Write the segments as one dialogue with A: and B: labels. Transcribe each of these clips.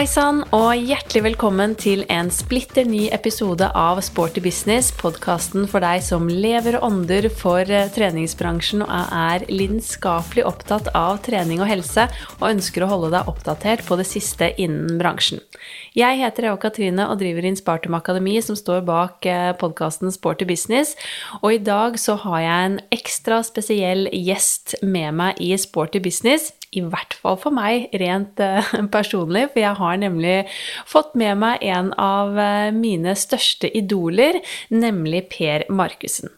A: Hei sann, og hjertelig velkommen til en splitter ny episode av Sporty business, podkasten for deg som lever og ånder for eh, treningsbransjen og er lidenskapelig opptatt av trening og helse, og ønsker å holde deg oppdatert på det siste innen bransjen. Jeg heter Eva Katrine og driver Inspartum Akademi, som står bak eh, podkasten Sporty business, og i dag så har jeg en ekstra spesiell gjest med meg i Sporty business i hvert fall for meg rent uh, personlig, for jeg har nemlig fått med meg en av uh, mine største idoler, nemlig Per Markussen.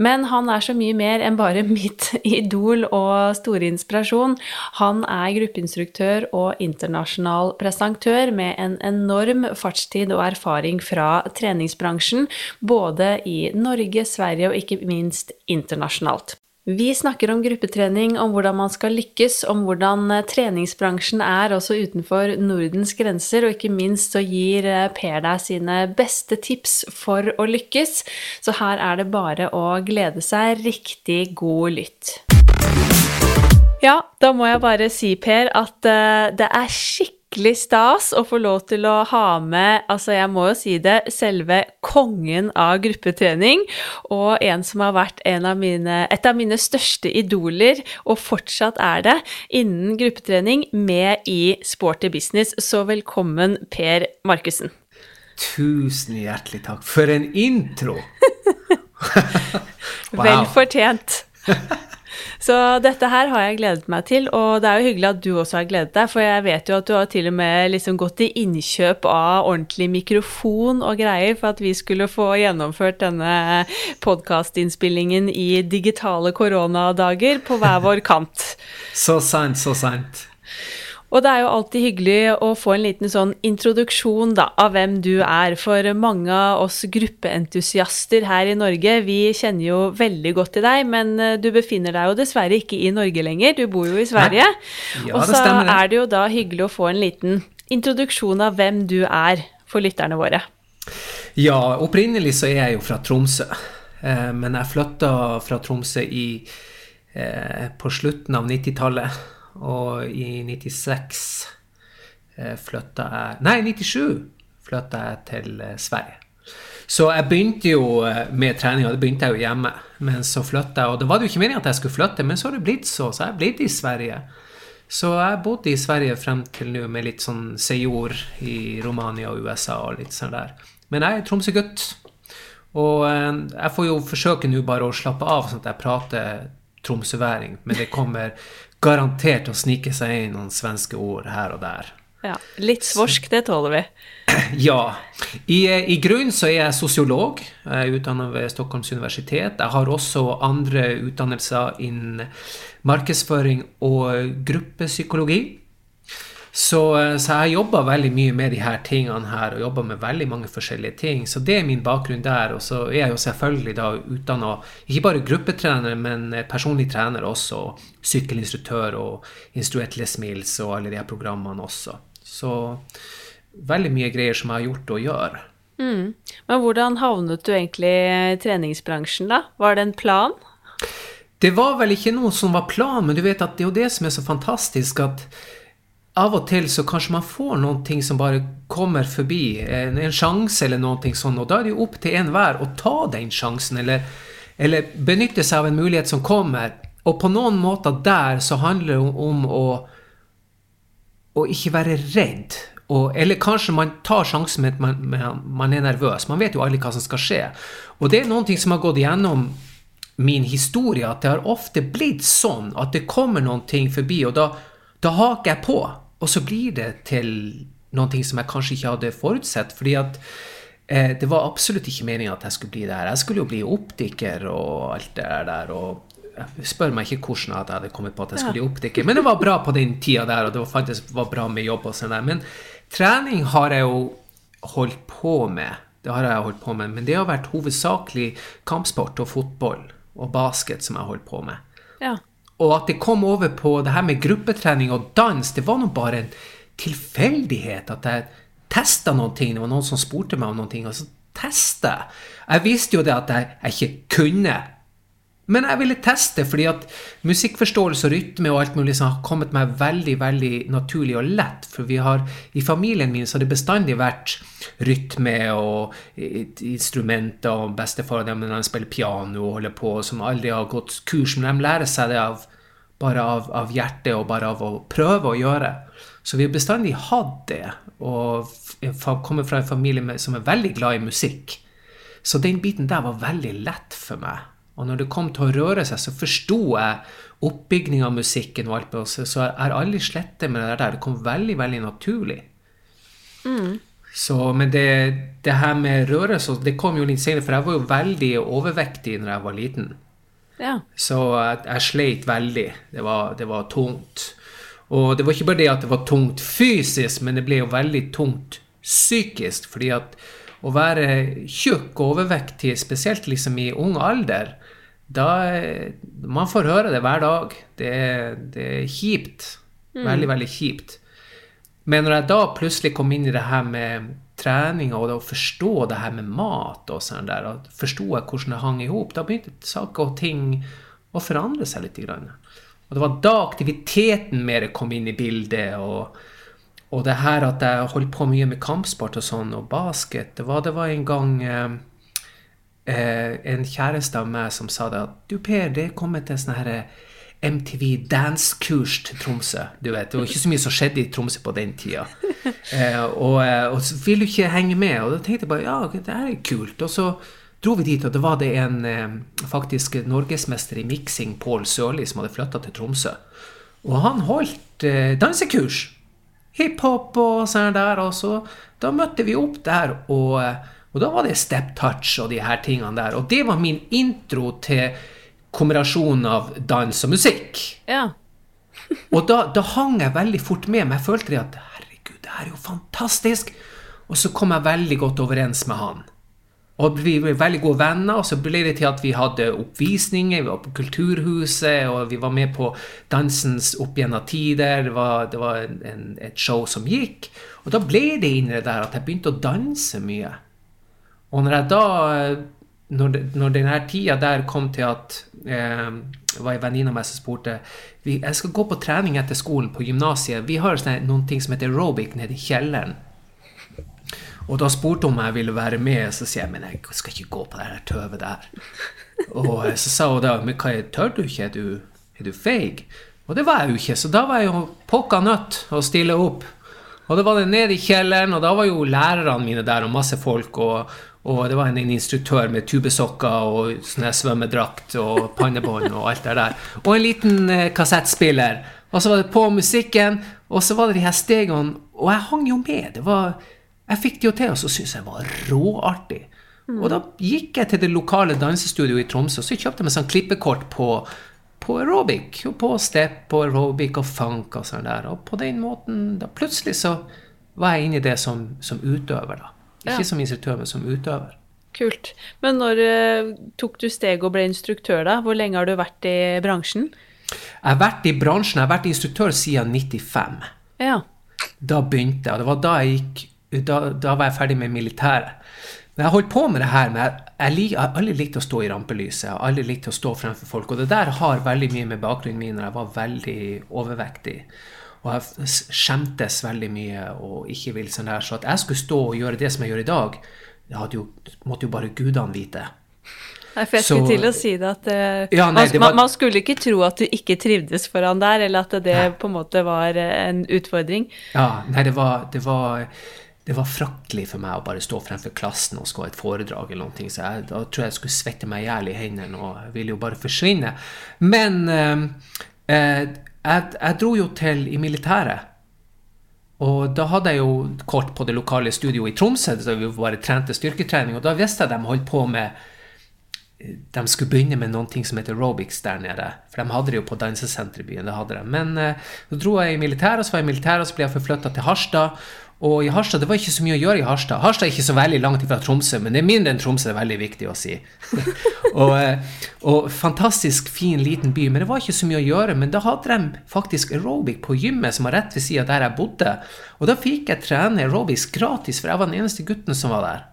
A: Men han er så mye mer enn bare mitt idol og store inspirasjon. Han er gruppeinstruktør og internasjonal presentør med en enorm fartstid og erfaring fra treningsbransjen, både i Norge, Sverige og ikke minst internasjonalt. Vi snakker om gruppetrening, om hvordan man skal lykkes, om hvordan eh, treningsbransjen er også utenfor Nordens grenser, og ikke minst så gir eh, Per deg sine beste tips for å lykkes. Så her er det bare å glede seg. Riktig god lytt. Ja, da må jeg bare si, Per, at uh, det er skikkelig skikkelig stas å få lov til å ha med, altså jeg må jo si det, selve kongen av gruppetrening, og en som har vært av mine, et av mine største idoler, og fortsatt er det, innen gruppetrening, med i Sporty Business. Så velkommen, Per Markussen.
B: Tusen hjertelig takk. For en intro!
A: wow. Vel fortjent. Så dette her har jeg gledet meg til, og det er jo hyggelig at du også har gledet deg, for jeg vet jo at du har til og med liksom gått i innkjøp av ordentlig mikrofon og greier for at vi skulle få gjennomført denne podkastinnspillingen i digitale koronadager på hver vår kant.
B: så sant, så sant.
A: Og det er jo alltid hyggelig å få en liten sånn introduksjon da, av hvem du er. For mange av oss gruppeentusiaster her i Norge, vi kjenner jo veldig godt til deg, men eh, du befinner deg jo dessverre ikke i Norge lenger, du bor jo i Sverige. Ja, og så er det jo da hyggelig å få en liten introduksjon av hvem du er for lytterne våre.
B: Ja, opprinnelig så er jeg jo fra Tromsø. Eh, men jeg flytta fra Tromsø i, eh, på slutten av 90-tallet. Og i 96 eh, flytta jeg Nei, 97 flytta jeg til eh, Sverige. Så jeg begynte jo eh, med treninga, det begynte jeg jo hjemme. Men så flytta jeg, og det var jo ikke meningen at jeg skulle flytte, men så har det blitt så, så jeg er blitt i Sverige. Så jeg bodde i Sverige frem til nå med litt sånn sejor i Romania og USA og litt sånn der. Men jeg er Tromsø-gutt. Og jeg får jo forsøke nå bare å slappe av, sånn at jeg prater tromsøværing. Men det kommer garantert å snike seg inn noen svenske ord her og der.
A: Ja, Litt svorsk, det tåler vi.
B: Ja. I, I grunnen så er jeg sosiolog. Jeg er utdannet ved Stockholms universitet. Jeg har også andre utdannelser innen markedsføring og gruppepsykologi. Så, eh, så jeg jobber veldig mye med de her tingene her, og jobber med veldig mange forskjellige ting. Så det er min bakgrunn der. Og så er jeg jo selvfølgelig da utdanna ikke bare gruppetrener, men personlig trener også. Sykkelinstruktør og instruert Les Mills og alle de her programmene også. Så veldig mye greier som jeg har gjort og gjør.
A: Mm. Men hvordan havnet du egentlig i treningsbransjen, da? Var det en plan?
B: Det var vel ikke noe som var plan, men du vet at det er jo det som er så fantastisk, at av og til så kanskje man får noen ting som bare kommer forbi. En, en sjanse eller noe sånt. Og da er det jo opp til enhver å ta den sjansen, eller, eller, benytte seg av en mulighet som kommer. Og på noen måter der så handler det om å, å ikke være redd. Og, eller kanskje man tar sjansen med at man, man, er nervøs. Man vet jo aldri hva som skal skje. Og det er noen ting som har gått igjennom min historie, at det har ofte blitt sånn at det kommer noen ting forbi, og da da haker jeg på, og så blir det til noe som jeg kanskje ikke hadde forutsett. fordi at eh, det var absolutt ikke meninga at jeg skulle bli det her. Jeg skulle jo bli optiker og alt det der. og Spør meg ikke hvordan jeg hadde kommet på at jeg skulle bli optiker, men det var bra på den tida der, og det var faktisk var bra med jobb og sånn der. Men trening har jeg jo holdt på med. Det har jeg holdt på med, men det har vært hovedsakelig kampsport og fotball og basket som jeg har holdt på med.
A: Ja.
B: Og at det kom over på det her med gruppetrening og dans, det var nå bare en tilfeldighet. At jeg testa noen ting. Det var noen som spurte meg om noen ting, og så testa jeg. Jeg visste jo det at jeg, jeg ikke kunne. Men jeg ville teste, fordi at musikkforståelse og rytme og alt mulig som har kommet meg veldig veldig naturlig og lett. For vi har, i familien min så har det bestandig vært rytme og instrumenter, og bestefar dem når de spiller piano og holder på, som aldri har gått kurs, men de lærer seg det av, bare av, av hjertet og bare av å prøve å gjøre. Så vi har bestandig hatt det, og kommer fra en familie som er veldig glad i musikk. Så den biten der var veldig lett for meg. Og når det kom til å røre seg, så forsto jeg oppbygninga av musikken og alt det, så jeg har aldri slettet med det der. Det kom veldig, veldig naturlig. Mm. Så, men det, det, her med rørelse, det kom jo litt senere, for jeg var jo veldig overvektig når jeg var liten. Ja. Så jeg, jeg, sleit veldig. Det var, det var tungt. Og det var ikke bare det at det var tungt fysisk, men det ble jo veldig tungt psykisk. fordi at å være tjukk og overvektig, spesielt liksom i ung alder, da Man får høre det hver dag. Det, det er kjipt. Mm. Veldig, veldig kjipt. Men når jeg da plutselig kom inn i det her med trening og å forstå det her med mat og sånn der, og forsto jeg hvordan det hang i hop, da begynte saker og ting å forandre seg litt. Og det var da aktiviteten mer kom inn i bildet. og og det her at jeg holdt på mye med kampsport og sånn, og basket Det var, det var en gang eh, eh, en kjæreste av meg som sa det at Du, Per, det er kommet en sånn herre eh, MTV dance-kurs til Tromsø. Du vet, Det var ikke så mye som skjedde i Tromsø på den tida. Eh, og, eh, og, så vil du ikke henge med. Og da tenkte jeg bare ja, det er kult. Og så dro vi dit, og det var det en eh, faktisk norgesmester i miksing, Pål Sørli, som hadde flytta til Tromsø. Og han holdt eh, dansekurs hiphop og sånn der. Og så da møtte vi opp der, og, og, da var det step touch og de her tingene der. Og det var min intro til kombinasjonen av dans og musikk. Ja. og da, da, hang jeg veldig fort med, men jeg følte at herregud, det her er jo fantastisk. Og så kom jeg veldig godt overens med han. Og vi ble veldig gode venner, og så ble det til at vi hadde oppvisninger. Vi var på Kulturhuset, og vi var med på Dansens opp gjennom tider. Det var, det var en, et show som gikk. Og da ble det inni det der at jeg begynte å danse mye. Og når jeg da Når, når denne tida der kom til at eh, var en venninne av meg som spurte vi, Jeg skal gå på trening etter skolen på gymnasiet. Vi har noen ting som heter aerobic nede i kjelleren. Og da spurte hun om jeg ville være med, så sier jeg men jeg skal ikke gå på det her tøvet der. Og så sa hun da men hva, tør du ikke, er du, er du feig? Og det var jeg jo ikke, så da var jeg jo pokka nødt å stille opp. Og da var det nede i kjelleren, og da var jo lærerne mine der, og masse folk. og og det var en, en instruktør med tubesokker og sånne svømmedrakt og pannebånd og alt det der. Og en liten eh, kassettspiller. Og så var det på musikken, og så var det de her stegene. Og jeg hang jo med. Var jeg fikk det jo til, og så syntes jeg det var råartig. Mm. Og da gikk jeg til det lokale dansestudioet i Tromsø og så kjøpte jeg meg sånn klippekort på, på aerobic. Og på step og aerobic og funk og sånn der. Og på den måten da Plutselig så var jeg inne i det som, som utøver, da. Ikke ja. som instruktør, men som utøver.
A: Kult. Men når uh, tok du steget og ble instruktør, da? Hvor lenge har du vært i bransjen?
B: Jeg har vært i bransjen, jeg har vært instruktør siden 95. Ja. Da begynte jeg, og det var da jeg gikk da, da, var jeg ferdig med militæret. Men jeg holdt på med det her, men jeg, har aldri likt å stå i rampelyset. Jeg har aldri likt å stå fremfor folk. Og det der har veldig mye med bakgrunnen min når jeg var veldig overvektig. Og jeg skjemtes veldig mye og ikke vil sånn der. Så at jeg skulle stå og gjøre det som jeg gjør i dag, det jo, måtte jo bare gudene vite.
A: Nei, for jeg skulle så, til å si det at uh, ja, nei, det var, man, man, skulle ikke tro at du ikke trivdes foran der, eller at det nei. på en måte var en utfordring.
B: Ja, nei, det var, det var det var fraktelig for meg å bare stå fremfor klassen og skal ha et foredrag. eller noe, så jeg, Da tror jeg jeg skulle svette meg i hjel i hendene og ville jo bare forsvinne. Men uh, eh, jeg, jeg, dro jo til i militæret. Og da hadde jeg jo kort på det lokale studioet i Tromsø, så vi bare trente styrketrening. Og da visste jeg de holdt på med de skulle begynne med ting som heter aerobics der nede. For de hadde det jo på dansesenteret i byen. det hadde de. Men eh, så dro jeg i militæret, så var jeg i militæret, og så ble jeg forflytta til Harstad. Og i Harstad, det var ikke så mye å gjøre i Harstad. Harstad er ikke så veldig langt fra Tromsø, men det er mindre enn Tromsø, det er veldig viktig å si. og, eh, og, fantastisk fin, liten by, men det var ikke så mye å gjøre. Men da hadde de faktisk aerobic på gymmet som var rett ved sida der jeg bodde. Og da fikk jeg trene aerobics gratis, for jeg var den eneste gutten som var der.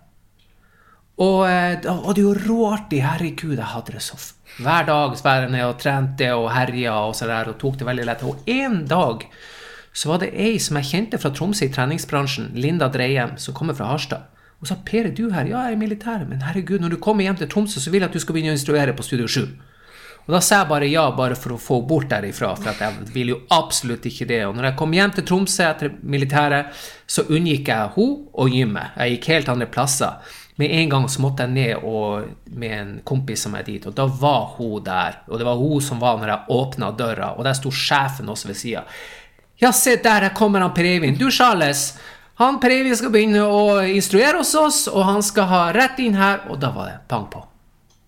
B: Og eh, da var det jo råartig. Herregud, jeg hadde det så Hver dag var jeg nede og trente og herja og så der, og tok det veldig lett. Og en dag så var det ei som jeg kjente fra Tromsø i treningsbransjen, Linda Dreiem, som kommer fra Harstad. Hun sa 'Per, er du her?' 'Ja, jeg er i militæret.' 'Men herregud, når du kommer hjem til Tromsø, så vil jeg at du skal begynne å instruere på Studio 7'. Og da sa jeg bare ja, bare for å få bort derifra, for jeg vil jo absolutt ikke det. Og når jeg kom hjem til Tromsø etter militæret, så unngikk jeg henne og gymmet. Jeg gikk helt andre plasser. Med en gang så måtte jeg ned og, med en kompis som er dit, og da var hun der. Og det var hun som var når jeg åpna døra, og der sto sjefen også ved sida. Ja, se der, her kommer han Per Eivind. Du, Charles. Han Per Eivind skal begynne å instruere hos oss, og han skal ha rett inn her. Og da var det pang på.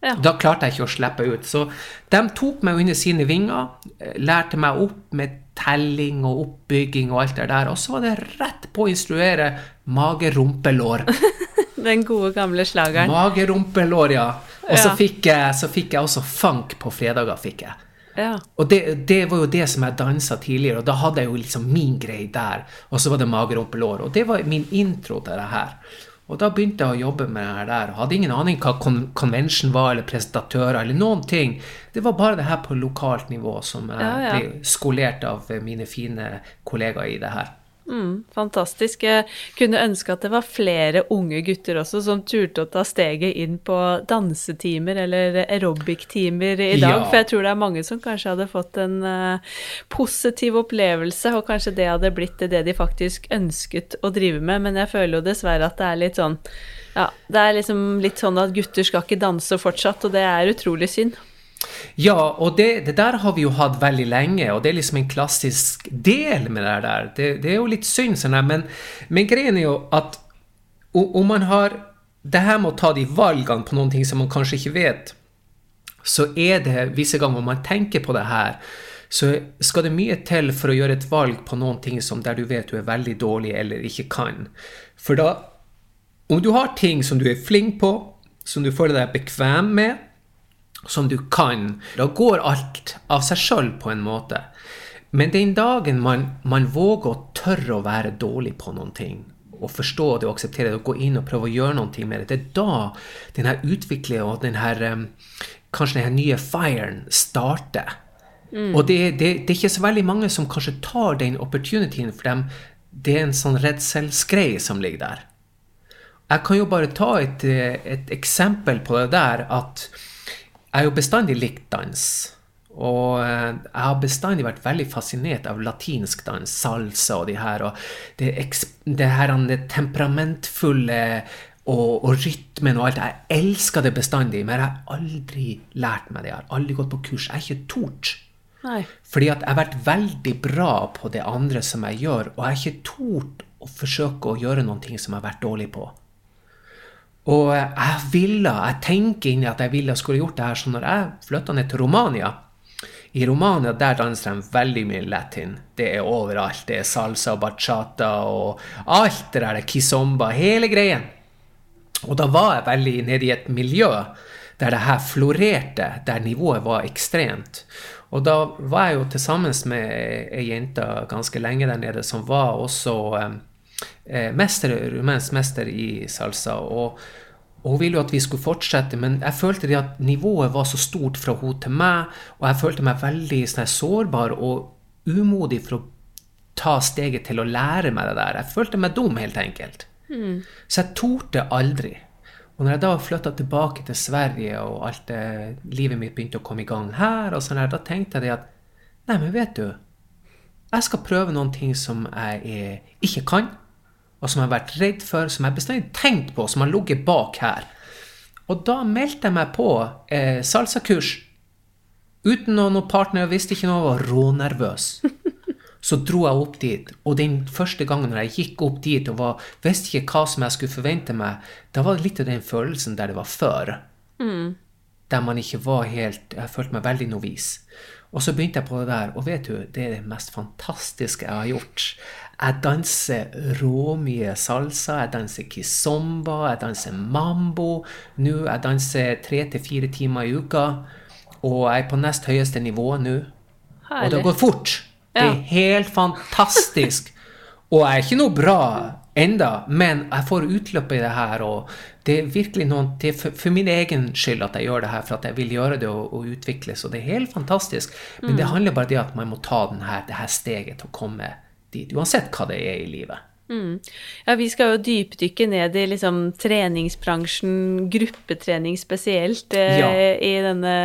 A: Ja.
B: Da klarte jeg ikke å slippe ut. Så de tok meg under sine vinger, eh, lærte meg opp med telling og oppbygging og alt det der. Og så var det rett på å instruere mage-rumpe-lår.
A: Den gode, gamle slageren.
B: Mage-rumpe-lår, ja. Og så fikk, jeg, så fikk jeg også funk på fredager. fikk jeg.
A: Ja.
B: Og det, det var jo det som jeg dansa tidligere, og da hadde jeg jo liksom min greie der. Og så var det mage-rumpe-lår. Og det var min intro til det her. Og da begynte jeg å jobbe med det her der. Hadde ingen aning hva con convention var, eller presentatører, eller noen ting. Det var bare det her på lokalt nivå som jeg
A: Ja, ja.
B: ble skolert av mine fine kollegaer i det her.
A: Mm, fantastisk. Jeg kunne ønske at det var flere unge gutter også som turte å ta steget inn på dansetimer eller aerobic-timer i dag.
B: Ja.
A: For jeg tror det er mange som kanskje hadde fått en uh, positiv opplevelse, og kanskje det hadde blitt det de faktisk ønsket å drive med. Men jeg føler jo dessverre at det er litt sånn ja, det er liksom litt sånn at gutter skal ikke danse fortsatt, og det er utrolig synd.
B: Ja, og det, det der har vi jo hatt veldig lenge, og det er liksom en klassisk del med det der. Det, det er jo litt synd, sånn der, men, men greien er jo at om man har det her med å ta de valgene på noen ting som man kanskje ikke vet, så er det visse ganger man tenker på det her, så skal det mye til for å gjøre et valg på noen ting som der du vet du er veldig dårlig eller ikke kan. For da, om du har ting som du er flink på, som du føler deg bekvem med, som du kan, da går alt av seg sjøl på en måte. Men den dagen man, man våger å tørre å være dårlig på noen ting, og forstå det og akseptere det, og gå inn og prøve å gjøre noe med det, det er da den her utviklingen og den her Kanskje den her nye firen starter. Og det, det, det er ikke så veldig mange som kanskje tar den opportunityen, for dem, det er en sånn redselsgreie som ligger der. Jeg kan jo bare ta et, eh, et eksempel på det der at jeg har jo bestandig likt dans. Og eh, jeg har bestandig vært veldig fascinert av latinsk dans, salsa og de her, og det, det her det temperamentfulle og, og rytmen og alt. Jeg elsker det bestandig, men jeg har aldri lært meg det. Jeg har aldri gått på kurs. Jeg har ikke tort.
A: Nei.
B: Fordi at jeg har vært veldig bra på det andre som jeg gjør, og jeg har ikke tort å forsøke å gjøre noen ting som jeg har vært dårlig på. Og jeg ville, jeg tenker inni at jeg ville skulle gjort det her, så når jeg flytta ned til Romania I Romania der danser de veldig mye latin. Det er overalt. Det er salsa og bachata og alt det der, kizomba, hele greien. Og da var jeg veldig nede i et miljø der det her florerte, der nivået var ekstremt. Og da var jeg jo til sammen med ei jente ganske lenge der nede som var også eh, mester, rumensk mester i salsa. Og, og hun ville jo at vi skulle fortsette, men jeg følte det at nivået var så stort fra hun til meg, og jeg følte meg veldig sånn, sårbar og umodig for å ta steget til å lære meg det der. Jeg følte meg dum, helt enkelt. Så jeg torde aldri. Og når jeg da flytta tilbake til Sverige, og alt det, livet mitt begynte å komme i gang her, og sånn der, da tenkte jeg det at Nei, men vet du, jeg skal prøve noen ting som jeg ikke kan, og som jeg har vært redd for, som jeg bestandig tenkt på, som har ligget bak her. Og da meldte jeg meg på eh, salsakurs. Uten noen partner, jeg visste ikke noe, var rånervøs. Så dro jeg opp dit, og den første gangen jeg gikk opp dit og var, visste ikke hva som jeg skulle forvente meg, da var det litt av den følelsen der det var før. Der man ikke var helt Jeg følte meg veldig novis. Og så begynte jeg på det der, og vet du, det er det mest fantastiske jeg har gjort. Jeg danser råmye salsa, jeg danser kizomba, jeg danser mambo. Nå, jeg danser tre til fire timer i uka, og jeg er på nest høyeste nivå nå. Og det
A: har
B: gått fort. Det er helt fantastisk. Og jeg er ikke noe bra enda, men jeg får utløp i det her, og det er virkelig noe Det er for, for, min egen skyld at jeg gjør det her, for at jeg vil gjøre det og, og utvikles, og det er helt fantastisk. Men mm. det handler bare om at man må ta denne, det her steget til å komme dit, uansett hva det er i livet.
A: Mm. Ja, vi skal jo dypdykke ned i liksom treningsbransjen, gruppetrening spesielt, eh, ja. i denne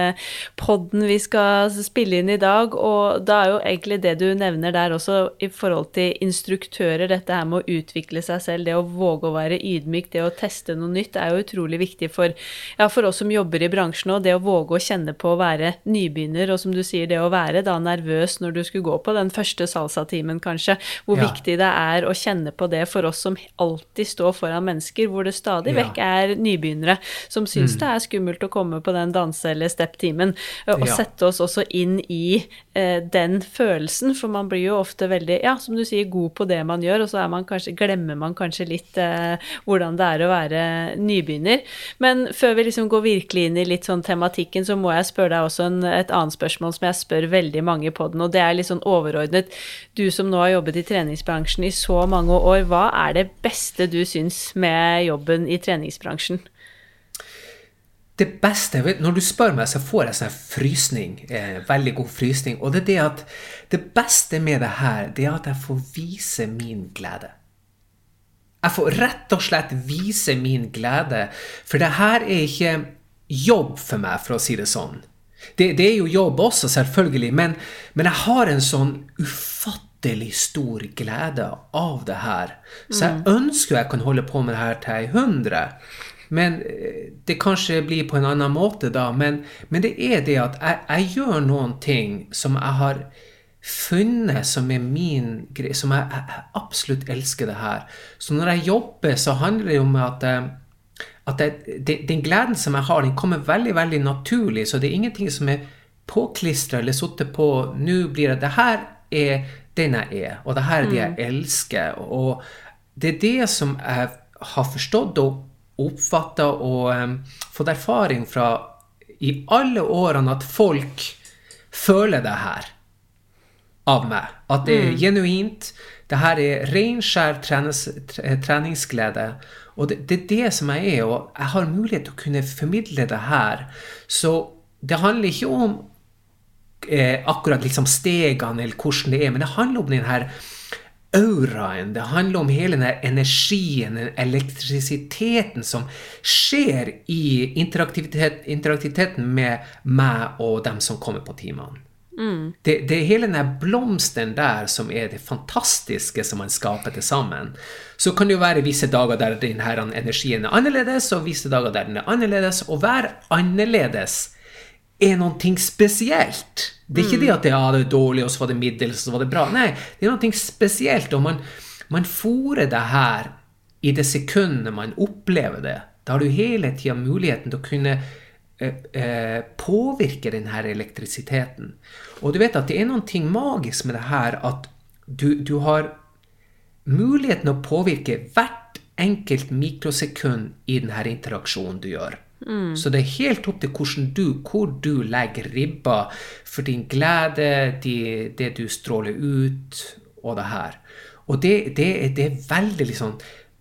A: poden vi skal spille inn i dag. Og da er jo egentlig det du nevner der også i forhold til instruktører, dette her med å utvikle seg selv, det å våge å være ydmyk, det å teste noe nytt, er jo utrolig viktig for, ja, for oss som jobber i bransjen òg. Det å våge å kjenne på å være nybegynner, og som du sier, det å være da nervøs når du skulle gå på den første salsatimen, kanskje. Hvor ja. viktig det er å kjenne på det for oss som alltid står foran mennesker, hvor det stadig vekk er nybegynnere som syns mm. det er skummelt å komme på den danse- eller step-timen, og sette oss også inn i eh, den følelsen, for man blir jo ofte veldig, ja, som du sier, god på det man gjør, og så man kanskje, glemmer man kanskje litt eh, hvordan det er å være nybegynner. Men før vi liksom går virkelig inn i litt sånn tematikken, så må jeg spørre deg også en, et annet spørsmål som jeg spør veldig mange på den, og det er litt sånn overordnet. Du som nå har jobbet i treningsbransjen i så mange år, hva er det beste du syns med jobben i treningsbransjen?
B: Det beste Når du spør meg, så får jeg sånn frysning. Eh, veldig god frysning. Og det er det at det beste med det her, det er at jeg får vise min glede. Jeg får rett og slett vise min glede. For det her er ikke jobb for meg, for å si det sånn. Det, det er jo jobb også, selvfølgelig, men, men jeg har en sånn ufattelig latterlig stor glede av det her. Så jeg ønsker jeg kan holde på med det her til jeg er 100. Men eh, det kanskje blir på en annen måte da. Men, men det er det at jeg, jeg, gjør noen ting som jeg har funnet som er min greie, som jeg, jeg, absolutt elsker det her. Så når jeg jobber, så handler det om at, eh, at jeg, den gleden som jeg har, den kommer veldig, veldig naturlig. Så det er ingenting som er påklistra eller sittet på Nå blir det Det her er den jeg er, og det her er det jeg mm. elsker. Og det er det som jeg har forstått og oppfatta og um, fått erfaring fra i alle årene, at folk føler det her av meg. At det er mm. genuint. Det her er ren, skjær treningsglede. Og det, det, er det som jeg er, og jeg har mulighet til å kunne formidle det her. Så det handler ikke om akkurat liksom stegene eller hvordan det er, men det handler om den her auraen. Det handler om hele den energien, den elektrisiteten som skjer i interaktivitet, interaktiviteten med meg og dem som kommer på timene. Mm. Det, det, er hele den blomsten der som er det fantastiske som man skaper til sammen. Så kan det jo være visse dager der denne energien er annerledes, og visse dager der den er annerledes. Og være annerledes er noe spesielt. Det er ikke det at det, ja, det er dårlig, og så var det middels, og så var det bra. Nei, det er noe spesielt. Og man, man fòrer det her i det sekundet man opplever det. Da har du hele tida muligheten til å kunne eh, eh, påvirke denne elektrisiteten. Og du vet at det er noe magisk med det her at du, du har muligheten å påvirke hvert enkelt mikrosekund i denne interaksjonen du gjør. Mm. Så det er helt opp til du, hvor du legger ribba for din glede, de, det du stråler ut, og det her. Og det, det, det er veldig liksom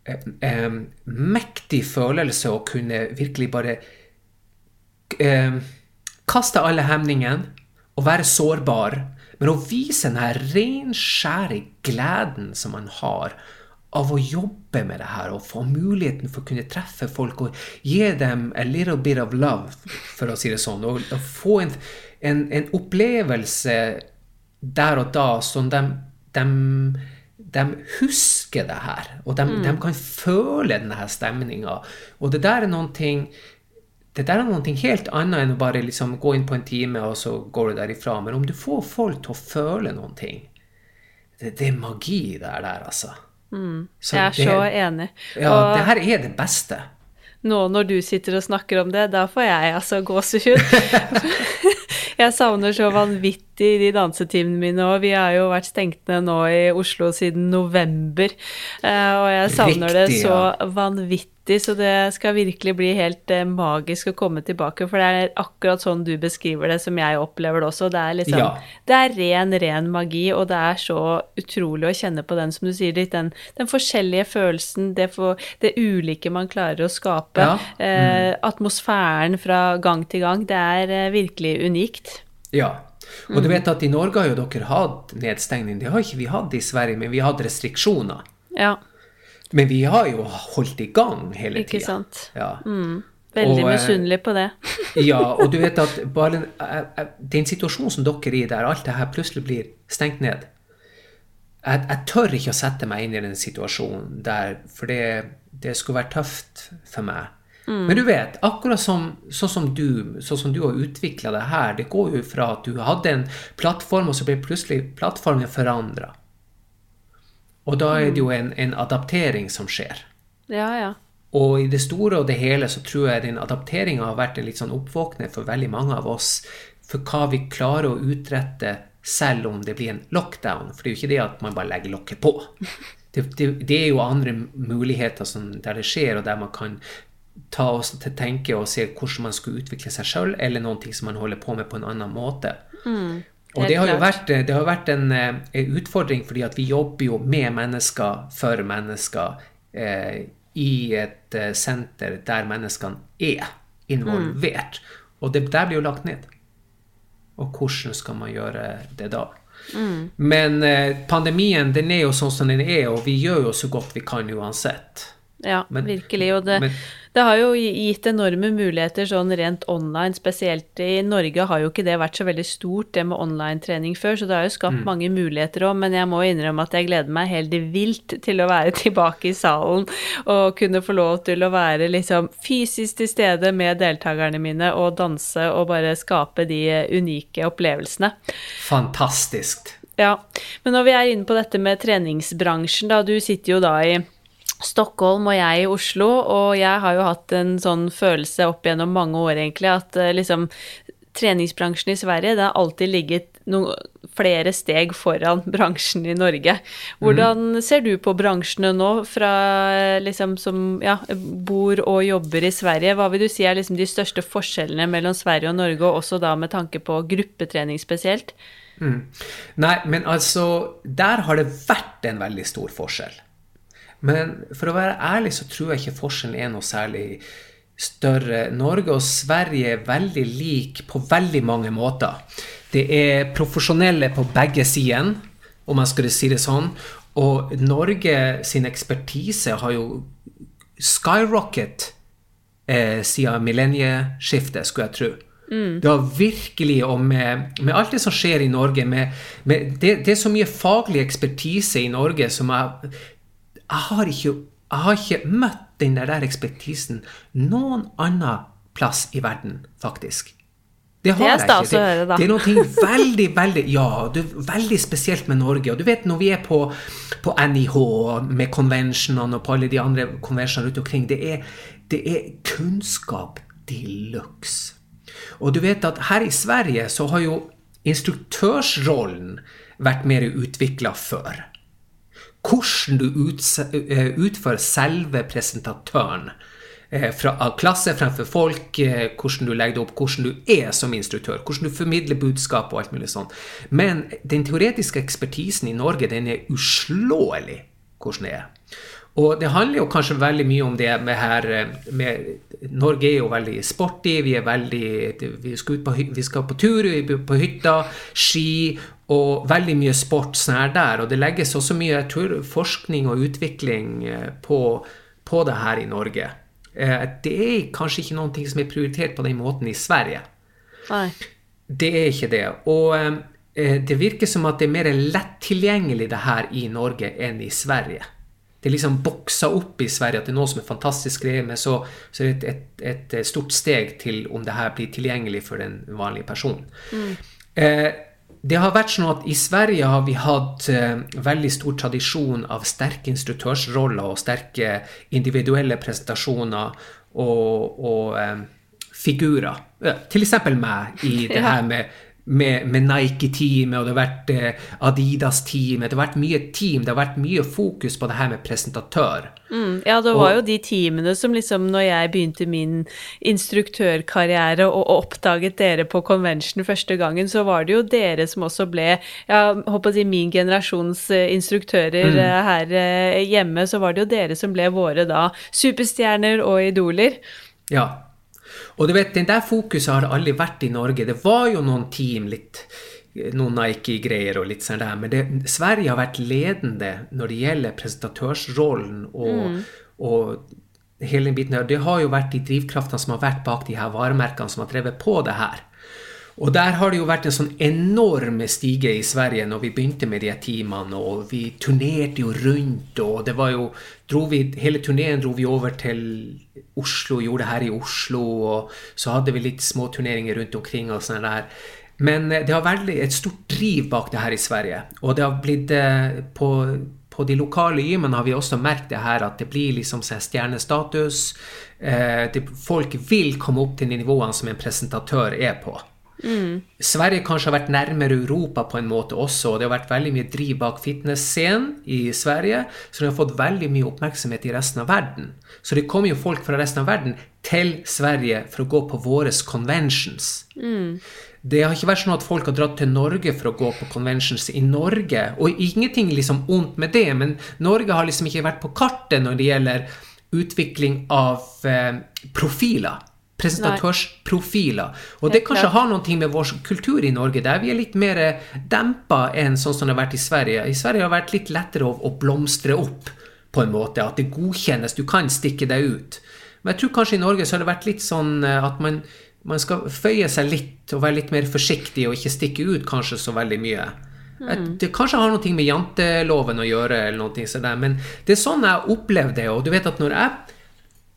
B: eh, eh, mektig følelse å kunne virkelig bare eh, kaste alle hemningene og være sårbar, men å vise den her renskjære gleden som man har av å jobbe med det her og få muligheten for å kunne treffe folk og gi dem a little bit of love, for å si det sånn. Og, og få en, en, en, opplevelse der og da som de, de, de husker det her. Og de, mm. de kan føle denne stemninga. Og det der er noen ting det der er noe helt annet enn å bare liksom gå inn på en time, og så går du derifra. Men om du får folk til å føle noen ting Det, det er magi der, der altså.
A: Mm. jeg er det, så enig.
B: Ja, og det her er det beste.
A: Nå når du sitter og snakker om det, da får jeg altså gåsehud. jeg savner så vanvittig i de dansetimene mine òg. Vi har jo vært stengt ned nå i Oslo siden november, eh, og jeg savner Riktig, det så vanvittig så det skal virkelig bli helt eh, magisk å komme tilbake. For det er akkurat sånn du beskriver det, som jeg opplever det også. Det er liksom ja. Det er ren, ren magi, og det er så utrolig å kjenne på den, som du sier, den, den forskjellige følelsen, det, for, det, ulike man klarer å skape. Ja. Mm. Eh, atmosfæren fra gang til gang. Det er eh, virkelig unikt.
B: Ja. Og du mm. vet at i Norge har jo dere hatt nedstengning. Det har ikke vi hatt i Sverige, men vi har hatt restriksjoner.
A: Ja.
B: Men vi har jo holdt i gang hele tida.
A: Ikke sant. Ja. Mm. Veldig eh, misunnelig på det.
B: ja, og du vet at bare eh, eh, den situasjonen som dere er i, der alt det her plutselig blir stengt ned Jeg, jeg tør ikke å sette meg inn i den situasjonen der, for det, det skulle vært tøft for meg. Mm. Men du vet, akkurat som, sånn som du, sånn som du har utvikla det her, det går jo fra at du hadde en plattform, og så ble plutselig plattformen forandra. Og da er det jo en, en adaptering som skjer.
A: Ja, ja.
B: Og i det store og det hele så tror jeg den adapteringa har vært en litt sånn oppvåkner for veldig mange av oss for hva vi klarer å utrette selv om det blir en lockdown. For det er jo ikke det at man bare legger lokket på. Det, det, det er jo andre muligheter som, der det skjer, og der man kan ta oss til tenke og se hvordan man skulle utvikle seg sjøl, eller noen ting som man holder på med på en annen måte. Mm. Og det har jo vært, det har vært en, eh, en, utfordring, fordi at vi jobber jo med mennesker for mennesker eh, i et eh, senter der menneskene er involvert. Mm. Og det der blir jo lagt ned. Og hvordan skal man gjøre det da? Mm. Men eh, pandemien den er jo sånn som den er, og vi gjør jo så godt vi kan uansett.
A: Ja, men, virkelig. Og det, men, det, har jo gitt enorme muligheter sånn rent online. Spesielt i Norge har jo ikke det vært så veldig stort, det med online-trening før. Så det har jo skapt mm. mange muligheter òg. Men jeg må innrømme at jeg gleder meg helt vilt til å være tilbake i salen og kunne få lov til å være liksom fysisk til stede med deltakerne mine og danse og bare skape de unike opplevelsene.
B: Fantastisk.
A: Ja. Men når vi er inne på dette med treningsbransjen, da. Du sitter jo da i Stockholm og jeg i Oslo, og jeg har jo hatt en sånn følelse opp gjennom mange år, egentlig, at eh, liksom treningsbransjen i Sverige det har alltid ligget noen, flere steg foran bransjen i Norge. Hvordan mm. ser du på bransjene nå, fra liksom som ja, bor og jobber i Sverige? Hva vil du si er liksom de største forskjellene mellom Sverige og Norge, og også da med tanke på gruppetrening spesielt?
B: Mm. Nei, men altså Der har det vært en veldig stor forskjell. Men for å være ærlig så tror jeg ikke forskjellen er noe særlig større. Norge og Sverige er veldig like på veldig mange måter. Det er profesjonelle på begge sider, om man skulle si det sånn. Og Norge sin ekspertise har jo skyrocket eh, siden millennieskiftet, skulle jeg tro. Mm. Det har virkelig, og med, med, alt det som skjer i Norge med, med det, det, er så mye faglig ekspertise i Norge som jeg jeg har ikke, jeg har ikke møtt den der ekspertisen noen annen plass i verden, faktisk.
A: Det, det er stas å høre, da.
B: Det er noe veldig, veldig Ja, er veldig spesielt med Norge. Og du vet når vi er på, på NIH med konvensjonene og på alle de andre konvensjonene rundt omkring, det er, det er kunnskap de luxe. Og du vet at her i Sverige så har jo instruktørsrollen vært mer utvikla før hvordan du eh, utfører selve presentatøren. Eh, fra klasse fremfor folk, eh, hvordan du legger det opp, hvordan du er som instruktør, hvordan du formidler budskap og alt mulig sånn. Men den teoretiske ekspertisen i Norge, den er uslåelig hvordan det er. Og det handler jo kanskje veldig mye om det med her med, Norge er jo veldig sporty. Vi er veldig Vi skal, på, vi skal på tur, vi er på hytta, ski og veldig mye sport sånn der. Og det legges også mye tror, forskning og utvikling eh, på, på det her i Norge. Eh, det er kanskje ikke noe som er prioritert på den måten i Sverige.
A: Nei.
B: Det er ikke det. Og eh, det virker som at det er mer lett tilgjengelig det her i Norge enn i Sverige det er liksom boksa opp i Sverige at det er noe som er fantastisk greie, men så, så er det et, et, et, stort steg til om det her blir tilgjengelig for den vanlige personen. Mm. Eh, det har vært sånn at I Sverige har vi hatt eh, veldig stor tradisjon av sterke instruktørsroller og sterke individuelle presentasjoner og, og eh, figurer. Til eksempel meg i det her med med, med Nike-teamet, og det har vært eh, Adidas-teamet. Det har vært mye team, det har vært mye fokus på det her med presentatør.
A: Mm, ja, det var og, jo de teamene som liksom, når jeg begynte min instruktørkarriere og, og oppdaget dere på convention første gangen, så var det jo dere som også ble Jeg håper å si min generasjons eh, instruktører mm. Eh, her hjemme, så var det jo dere som ble våre da superstjerner og idoler.
B: Ja, og du vet, den der fokuset har aldri vært i Norge. Det var jo noen team, litt noen Nike-greier og litt sånn der, men det, Sverige har vært ledende når det gjelder presentatørsrollen og, mm. og hele den biten der. Det har jo vært de drivkraftene som har vært bak de her varemerkene som har drevet på det her. Og der har det jo vært en sånn enorm stige i Sverige når vi begynte med de teamene, og vi turnerte jo rundt, og det var jo vi, Hele turneen dro vi over til Oslo, gjorde det her i Oslo, og så hadde vi litt små turneringer rundt omkring og sånn der. Men eh, det har vært et stort driv bak det her i Sverige, og det har blitt eh, på på de lokale gymene har vi også merket det her at det blir liksom stjernestatus. Eh, folk vil komme opp til de nivåene som en presentatør er på. Mm. Sverige kanskje har vært nærmere Europa på en måte også, og det har vært veldig mye driv bak fitness-scenen i Sverige, så de har fått veldig mye oppmerksomhet i resten av verden. Så det kommer jo folk fra resten av verden til Sverige for å gå på våre conventions. Mm. Det har ikke vært sånn at folk har dratt til Norge for å gå på conventions i Norge. Og ingenting liksom ondt med det, men Norge har liksom ikke vært på kartet når det gjelder utvikling av eh, profiler presentatørsprofiler. Og det kanskje har noe med vår kultur i Norge, der vi er litt mer dempa enn sånn som det har vært i Sverige. I Sverige har det vært litt lettere å, å blomstre opp, på en måte. At det godkjennes. Du kan stikke deg ut. Men jeg tror kanskje i Norge så har det vært litt sånn eh, at man, man skal føye seg litt og være litt mer forsiktig og ikke stikke ut kanskje så veldig mye. Mm. Det kanskje har noe med janteloven å gjøre, eller noe sånt, men det er sånn jeg opplevde det. Og du vet at når jeg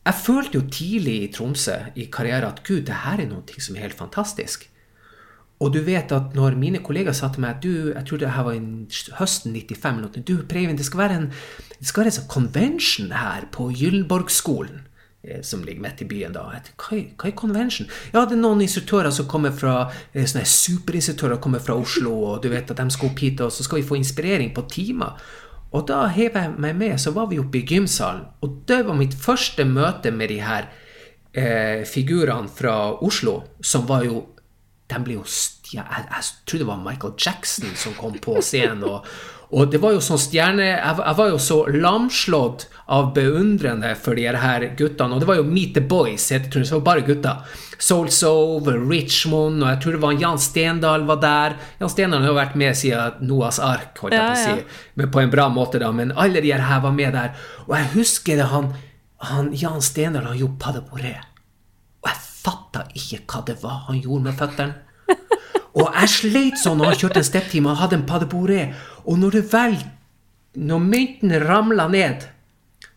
B: jeg følte jo tidlig i Tromsø i karrieren at gud, det her er noe som er helt fantastisk. Og du vet at når mine kollegaer sa til meg du, jeg tror det her var i høsten 95 noe, du Preivind, det skal være en, det skal være en sånn convention her på Gyllenborgskolen eh, som ligger midt i byen da. Hva, hva er convention? Ja, det er noen instruktører som kommer fra eh, sånne superinstruktører kommer fra Oslo, og du vet at de skal opp hit, og så skal vi få inspirering på timer. Og da hev jeg meg med, så var vi oppe i gymsalen. Og det var mitt første møte med de her eh, figurene fra Oslo, som var jo De ble jo jeg, jeg, tror det var Michael Jackson som kom på scenen. og og det var jo sånn stjerne... Jeg, var jo så lamslått av beundrende for de her guttene. Og det var jo Meet the Boys, tror det var bare gutter. Soul Sove, Richmond, og jeg tror det var Jan Stendal var der. Jan Stendal har jo vært med siden Noas ark, holdt jeg på å si. Men på en bra måte, da. Men alle de her var med der. Og jeg husker det, han, han Jan Stendal han gjorde paddebouré. Og jeg fatta ikke hva det var han gjorde med føttene. Og jeg sleit sånn når han kjørte en stepptime og hadde en paddebouré. Og når det vel Når myntene ramla ned,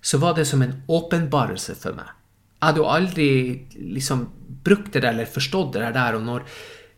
B: så var det som en åpenbarelse for meg. Jeg hadde jo aldri liksom brukt det eller forstått det der. Og når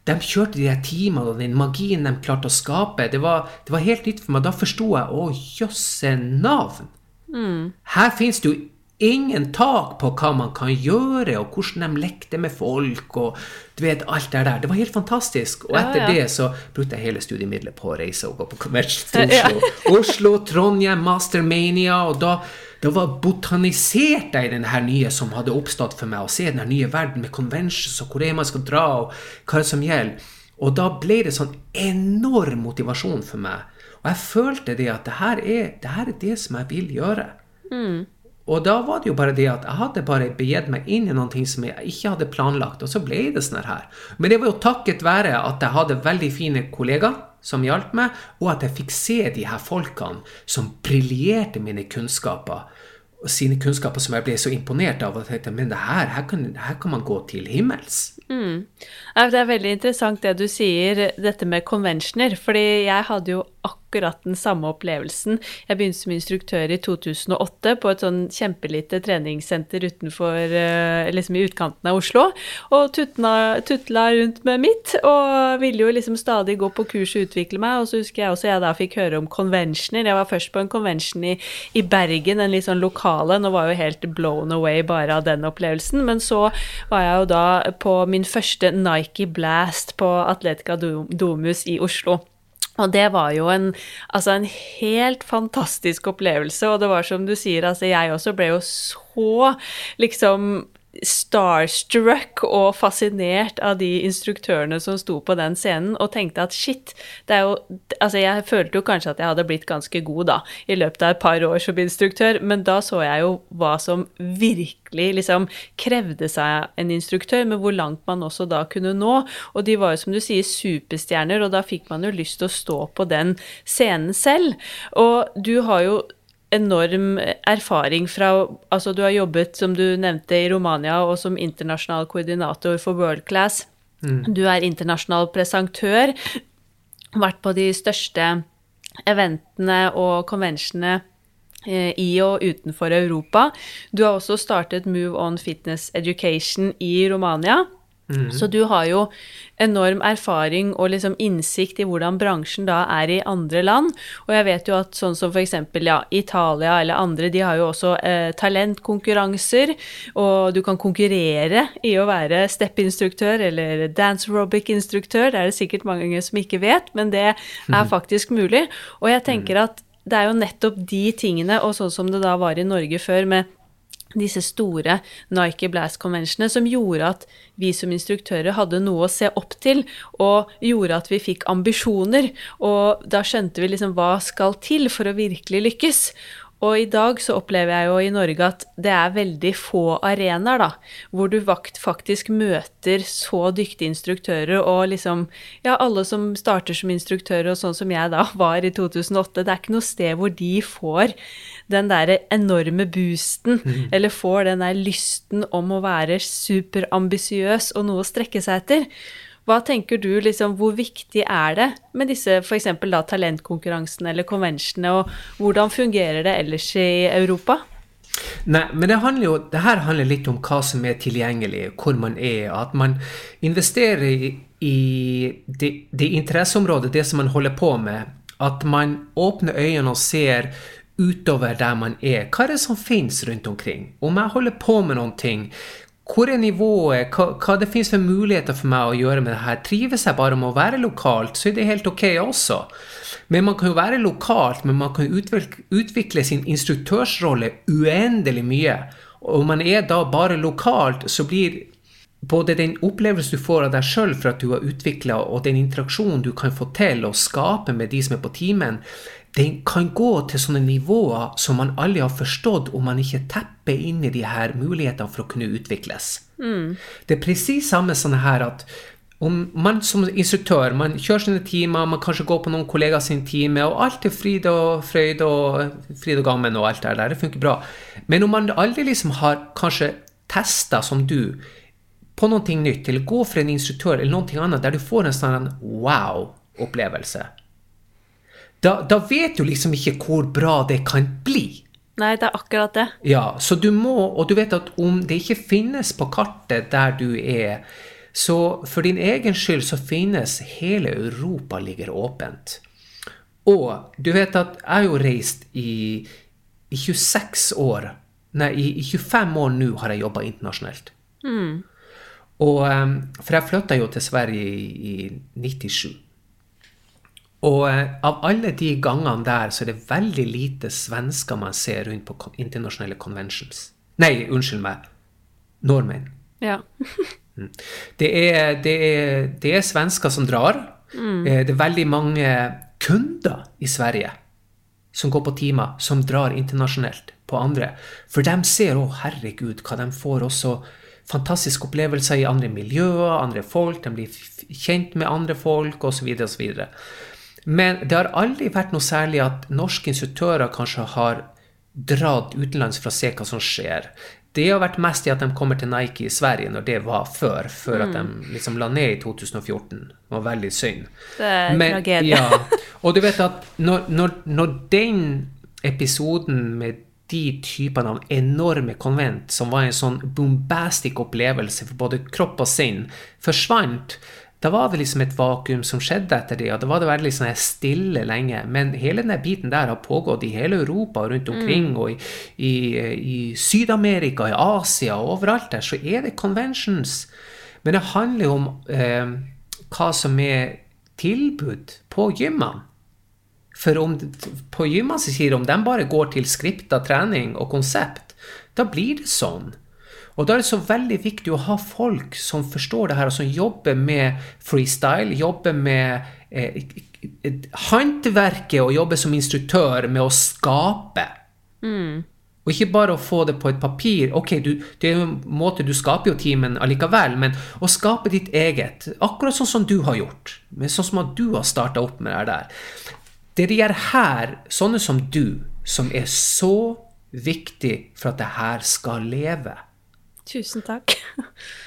B: de kjørte de her timene og den magien de klarte å skape, det var, det var helt nytt for meg. Da forsto jeg å jøsse navn. Mm. Her fins det jo ingen tak på hva man kan gjøre, og hvordan de lekte med folk, og du vet, alt det der. Det var helt fantastisk. Og etter ja, ja. det så brukte jeg hele studiemiddelet på å reise og gå på convention til Oslo. Ja. Oslo, Trondheim, Mastermania, og da, da var botanisert jeg i den her nye som hadde oppstått for meg, å se den her nye verden med conventions, og hvor er man skal dra, og hva som gjelder. Og da ble det sånn enorm motivasjon for meg. Og jeg følte det at det her er det, her er det som jeg vil gjøre. Mm. Og da var det jo bare det at jeg hadde bare begitt meg inn i noe som jeg ikke hadde planlagt, og så ble det sånn her. Men det var jo takket være at jeg hadde veldig fine kollegaer som hjalp meg, og at jeg fikk se de her folkene som briljerte mine kunnskaper. Og sine kunnskaper som jeg ble så imponert av. og tenkte, Men det her, her kan, her kan man gå til himmels.
A: Mm. Det er veldig interessant det du sier, dette med conventioner. fordi jeg hadde jo akkurat den samme opplevelsen. Jeg begynte som instruktør i 2008 på et sånn kjempelite treningssenter utenfor, eh, liksom i utkanten av Oslo, og tutla, tutla rundt med mitt, og ville jo liksom stadig gå på kurs og utvikle meg, og så husker jeg også jeg da fikk høre om conventioner. Jeg var først på en convention i, i Bergen, en litt sånn lokale, nå var jeg jo helt blown away bare av den opplevelsen, men så var jeg jo da på min første Nike Blast på Atletica Domus i Oslo. Og det var jo en, altså en helt fantastisk opplevelse, og det var som du sier, altså jeg også ble jo så liksom starstruck og fascinert av de instruktørene som sto på den scenen, og tenkte at shit, det er jo Altså, jeg følte jo kanskje at jeg hadde blitt ganske god, da, i løpet av et par år som instruktør, men da så jeg jo hva som virkelig liksom krevde seg en instruktør, men hvor langt man også da kunne nå. Og de var jo, som du sier, superstjerner, og da fikk man jo lyst til å stå på den scenen selv. Og du har jo enorm erfaring fra Altså, du har jobbet, som du nevnte, i Romania og som internasjonal koordinator for World Class. Mm. Du er internasjonal presentør. Vært på de største eventene og konvensjonene eh, i og utenfor Europa. Du har også startet Move On Fitness Education i Romania. Mm. Så du har jo enorm erfaring og liksom innsikt i hvordan bransjen da er i andre land. Og jeg vet jo at sånn som f.eks. Ja, Italia eller andre, de har jo også eh, talentkonkurranser. Og du kan konkurrere i å være step-instruktør eller dance aerobic-instruktør. Det er det sikkert mange som ikke vet, men det er faktisk mulig. Og jeg tenker mhm. at det er jo nettopp de tingene, og sånn som det da var i Norge før, med disse store Nike Blast Conventionene som gjorde at vi som instruktører hadde noe å se opp til, og gjorde at vi fikk ambisjoner. Og da skjønte vi liksom hva skal til for å virkelig lykkes. Og i dag så opplever jeg jo i Norge at det er veldig få arenaer, da, hvor du faktisk møter så dyktige instruktører og liksom Ja, alle som starter som instruktører, og sånn som jeg da var i 2008, det er ikke noe sted hvor de får den derre enorme boosten, mm. eller får den der lysten om å være superambisiøs og noe å strekke seg etter. Hva tenker du, liksom, hvor viktig er det med disse f.eks. talentkonkurransene eller konvensjonene, og hvordan fungerer det ellers i Europa?
B: Nei, men det handler jo, det her handler litt om hva som er tilgjengelig, hvor man er. At man investerer i, i det, det interesseområdet, det som man holder på med. At man åpner øynene og ser utover der man er. Hva er det som finnes rundt omkring? Om jeg holder på med noen ting, hvor er nivået? Hva, hva det finnes for muligheter for meg å gjøre med det her? Trives jeg bare med å være lokalt, så er det helt ok også. Men man kan jo være lokalt, men man kan utvikle, utvikle sin instruktørsrolle uendelig mye. Og om man er da bare lokalt, så blir både den opplevelsen du får av deg sjøl for at du har utvikla, og den interaksjonen du kan få til å skape med de som er på timen, den kan gå til sånne nivåer som man aldri har forstått om man ikke tepper inn i de her mulighetene for å kunne utvikles. Mm. Det er presis samme sånn her at om man som instruktør man kjører sine timer, man kanskje går på noen kollegaer sin time, og alt er fryd og frøyd og fryd og gammen og alt det der, det funker bra. Men om man aldri liksom har kanskje testa som du på noe nytt, eller gå for en instruktør eller noe annet der du får en sånn wow-opplevelse da, da vet du liksom ikke hvor bra det kan bli.
A: Nei, det er akkurat det.
B: Ja, så du må, og du vet at om det ikke finnes på kartet der du er, så for din egen skyld så finnes hele Europa ligger åpent. Og du vet at jeg har jo reist i, i 26 år Nei, i, i 25 år nå har jeg jobba internasjonalt. Mm. Og, um, for jeg flytta jo til Sverige i, i 97. Og eh, av alle de gangene der, så er det veldig lite svensker man ser rundt på internasjonale conventions. Nei, unnskyld meg. Nordmenn.
A: Ja.
B: Mm. det, er, det, er, det, er, svensker som drar. Mm. Eh, det er veldig mange kunder i Sverige som går på timer, som drar internasjonalt på andre. For de ser å, herregud, hva de får også fantastiske opplevelser i andre miljøer, andre folk, de blir kjent med andre folk, osv. osv. Men det har aldri vært noe særlig at norske instruktører kanskje har dratt utenlands for å se hva som skjer. det har vært mest i at de kommer til Nike i Sverige når det var før, før at de liksom la ned i 2014. Det var veldig synd.
A: Det er en tragedie.
B: Ja, og du vet at når, når, når den episoden med de typene av enorme konvent, som var en sånn bombastic opplevelse for både kropp og sinn, forsvant, da var det liksom et vakuum som skjedde etter det, og da var det veldig sånn stille lenge. Men hele denne biten der har pågått i hele Europa og rundt omkring, mm. og i, i, i Syd-Amerika, i Asia og overalt der, så er det conventions. Men det handler jo om eh, hva som er tilbud på gymmene. For om, på gymmene sier de om de bare går til skripta trening og konsept, da blir det sånn. Og da er det så veldig viktig å ha folk som forstår det her, og som jobber med freestyle, jobber med eh, håndverket og jobber som instruktør med å skape. Mm. Og ikke bare å få det på et papir. Ok, du, det er en måte du skaper jo timen allikevel, men å skape ditt eget, akkurat sånn som du har gjort, sånn som at du har starta opp med det der. Det de gjør her, sånne som du, som er så viktig for at det her skal leve.
A: Tusen takk.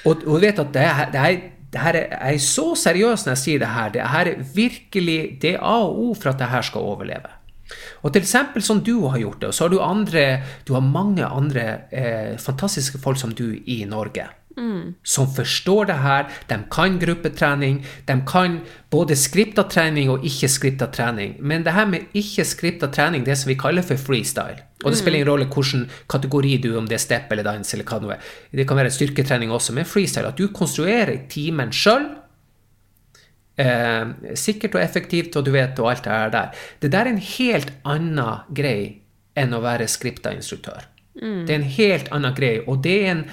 B: og, og vet at det, det, er, det her er, jeg er så seriøs når jeg sier det her. Det her er virkelig det A og O for at det her skal overleve. Og til eksempel som du har gjort det, og så har du andre Du har mange andre eh, fantastiske folk som du i Norge. Mm. Som forstår det her. De kan gruppetrening. De kan både skripta trening og ikke skripta trening. Men det her med ikke skripta trening, det som vi kaller for freestyle Og det spiller ingen rolle hvilken kategori du om det er step eller dans eller hva det er. Det kan være styrketrening også, men freestyle. At du konstruerer timen sjøl. Eh, sikkert og effektivt, og du vet, og alt det her der. Det der er en helt annen greie enn å være skripta instruktør. Mm. Det er en helt annen greie, og det er en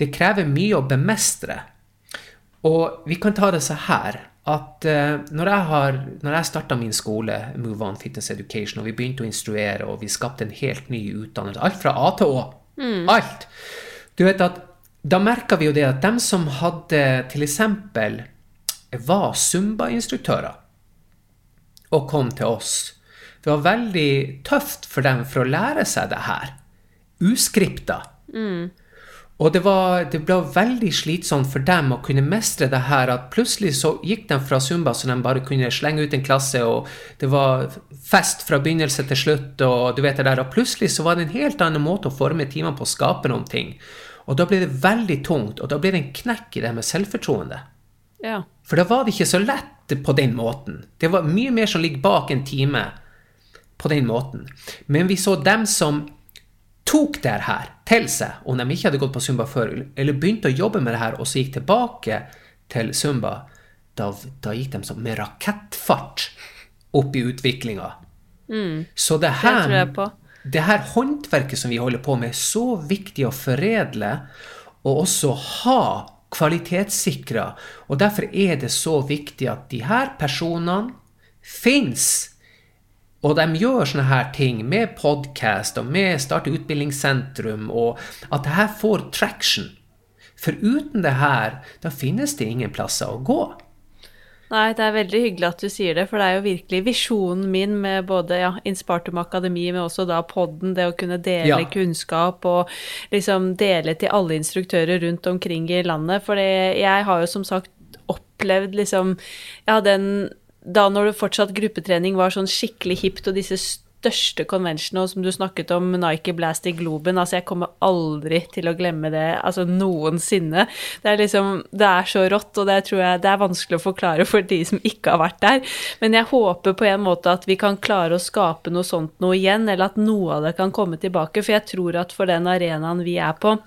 B: det krever mye å bemestre. Og vi kan ta det så her at uh, når jeg, har, når jeg starta min skole, Move On Fitness Education, og vi begynte å instruere, og vi skapte en helt ny utdannelse, alt fra A til Å, mm. alt Du vet at da merka vi jo det at dem som hadde eksempel var Zumba-instruktører og kom til oss Det var veldig tøft for dem for å lære seg det her. Uskripta. Mm. Og det, var, det, ble veldig slitsomt for dem å kunne mestre det her, at plutselig så gikk de fra Zumba så de bare kunne slenge ut en klasse, og det var fest fra begynnelse til slutt, og du vet det der, og plutselig så var det en helt annen måte å forme timene på å skape noen ting. Og da ble det veldig tungt, og da ble det en knekk i det med selvfortroende. Ja. For da var det ikke så lett på den måten. Det var mye mer som ligger bak en time på den måten. Men vi så dem som tok det her til seg, om de ikke hadde gått på Zumba før, eller begynte å jobbe med det her og så gikk tilbake til Zumba, da, da gikk de med rakettfart opp i utviklinga. Mm. Så det her, det her håndverket som vi holder på med, er så viktig å foredle og også ha kvalitetssikra. Og derfor er det så viktig at de her personene fins og de gjør sånne her ting med podkast og med Starte utbildningssentrum, og at det her får traction. For uten det her, da finnes det ingen plasser å gå.
A: Nei, det er veldig hyggelig at du sier det, for det er jo virkelig visjonen min med både ja, Inspartum Akademi, men også da podden, det å kunne dele ja. kunnskap og liksom dele til alle instruktører rundt omkring i landet. For jeg har jo som sagt opplevd liksom ja, den da når det fortsatt gruppetrening var sånn skikkelig hipt, og disse største conventionene, som du snakket om, Nike Blast i Globen Altså, jeg kommer aldri til å glemme det, altså noensinne. Det er liksom Det er så rått, og det tror jeg det er vanskelig å forklare for de som ikke har vært der. Men jeg håper på en måte at vi kan klare å skape noe sånt noe igjen, eller at noe av det kan komme tilbake, for jeg tror at for den arenaen vi er på,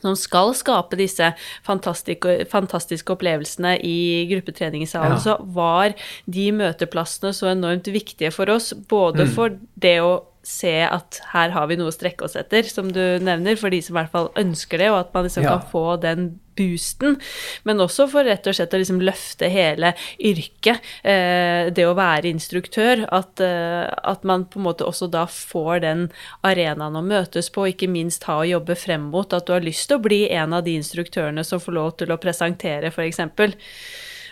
A: som skal skape disse fantastiske, fantastiske opplevelsene i gruppetreningssalen, ja. så var de møteplassene så enormt viktige for oss. Både mm. for det å se at her har vi noe å strekke oss etter, som du nevner, for de som i hvert fall ønsker det, og at man liksom ja. kan få den boosten. Men også for rett og slett å liksom løfte hele yrket, eh, det å være instruktør. At, eh, at, man på en måte også da får den arenaen å møtes på, ikke minst ha å jobbe frem mot. At du har lyst til å bli en av de instruktørene som får lov til å presentere, f.eks.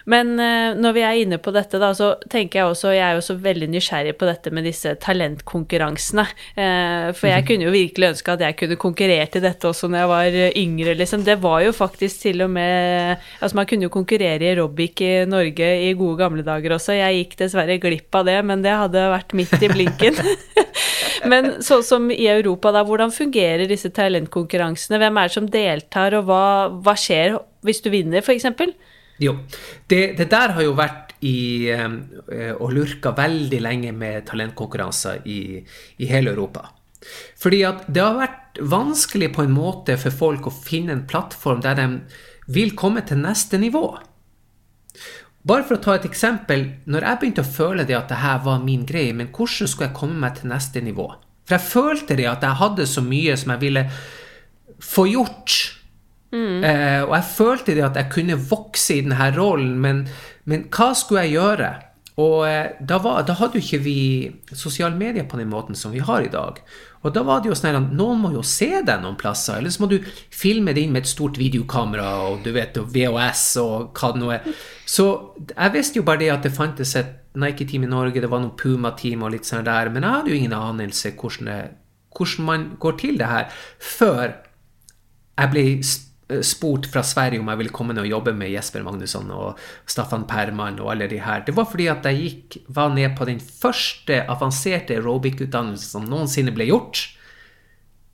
A: Men uh, når vi er inne på dette, da, så tenker jeg også Jeg er jo så veldig nysgjerrig på dette med disse talentkonkurransene. Uh, for jeg mhm. kunne jo virkelig ønske at jeg kunne konkurrert i dette også når jeg var yngre, liksom. Det var jo faktisk til og med Altså, man kunne jo konkurrere i aerobic i Norge i gode gamle dager også. Jeg gikk dessverre glipp av det, men det hadde vært midt i blinken. men sånn som i Europa, da, hvordan fungerer disse talentkonkurransene? Hvem er det som deltar, og hva, hva skjer hvis du vinner, f.eks.?
B: Jo, det, det, der har jo vært i um, og lurka veldig lenge med talentkonkurranser i, i, hele Europa. Fordi at det har vært vanskelig på en måte for folk å finne en plattform der de vil komme til neste nivå. Bare for å ta et eksempel, når jeg begynte å føle det at det her var min greie, men hvordan skulle jeg komme meg til neste nivå? For jeg følte det at jeg hadde så mye som jeg ville få gjort. Mm. Eh, og jeg følte det at jeg kunne vokse i denne rollen, men, men hva skulle jeg gjøre? Og eh, da, var, da, hadde jo ikke vi sosiale medier på den måten som vi har i dag. Og da var det jo sånn at noen må jo se deg noen plasser, eller så må du filme det inn med et stort videokamera og du vet, og VHS og hva det nå er. Så jeg visste jo bare det at det fantes et Nike-team i Norge, det var noen Puma-team og litt sånn der, men jeg hadde jo ingen anelse hvordan, det, hvordan man går til det her, før jeg ble Eh, spurt fra Sverige om jeg ville komme ned og jobbe med Jesper Magnusson og Staffan Perman og alle de her. Det var fordi at jeg gikk, var ned på den første avanserte aerobic-utdannelsen som noensinne ble gjort.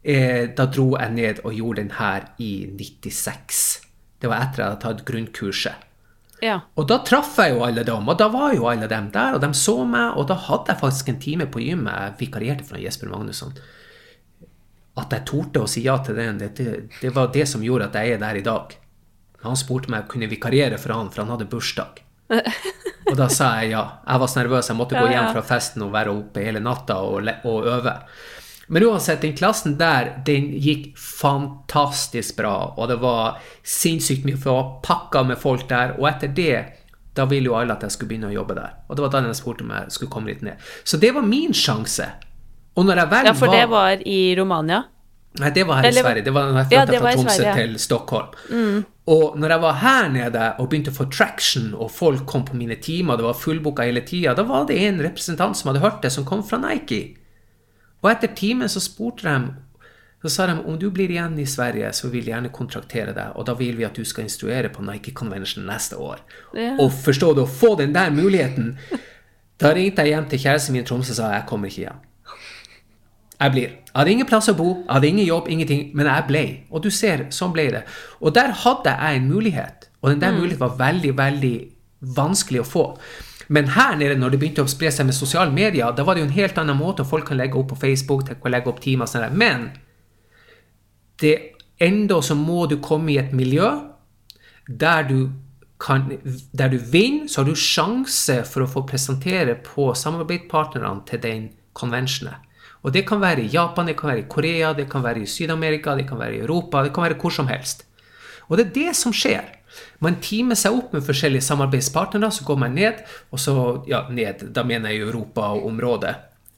B: Eh, da dro jeg ned og gjorde den her i 96. Det var etter at jeg hadde tatt grunnkurset.
A: Ja.
B: Og da traff jeg jo alle dem, og da var jo alle dem der, og de så meg, og da hadde jeg faktisk en time på gymmet. Jeg vikarierte for Jesper Magnusson at jeg torde å si ja til den, det, det, det, var det som gjorde at jeg er der i dag. Han spurte meg om jeg kunne vikariere for han, for han hadde bursdag. Og da sa jeg ja. Jeg var så nervøs, jeg måtte gå hjem fra festen og være oppe hele natta og, og øve. Men uansett, den klassen der, den gikk fantastisk bra, og det var sinnssykt mye, for pakka med folk der. Og etter det, da ville jo alle at jeg skulle begynne å jobbe der. Og det var da jeg spurte om jeg skulle komme litt ned. Så det var min sjanse.
A: Og når jeg vel ja, for var... det var i Romania?
B: Nei, det var her Eller... i Sverige. Det var når jeg flytta ja, fra Tromsø Sverige, ja. til Stockholm.
A: Mm.
B: Og når jeg var her nede og begynte å få traction, og folk kom på mine timer, det var fullbooka hele tida, da var det en representant som hadde hørt det, som kom fra Nike. Og etter timen så spurte de så sa de om du blir igjen i Sverige, så vil vi gjerne kontraktere deg, og da vil vi at du skal instruere på Nike Convention neste år.
A: Ja.
B: Og forstå det, å få den der muligheten Da ringte jeg hjem til kjæresten min i Tromsø og sa jeg kommer ikke hjem. Jeg blir. Jeg hadde ingen plass å bo, jeg hadde ingen jobb, ingenting, men jeg ble. Og du ser, sånn ble det. Og der hadde jeg en mulighet, og den der mm. muligheten var veldig, veldig vanskelig å få. Men her nede, når det begynte å spre seg med sosiale medier, da var det jo en helt annen måte. Folk kan legge opp på Facebook, kan legge opp timer sånn. Men det enda så må du komme i et miljø der du kan, der du vinner, så har du sjanse for å få presentere på samarbeidspartnerne til den conventionen. Og det kan være i Japan, det kan være i Korea, det kan være i Syd-Amerika, det kan være i Europa, det kan være hvor som helst. Og det er det som skjer. Man teamer seg opp med forskjellige samarbeidspartnere, så går man ned, og så ja, ned, da mener jeg Europa og området.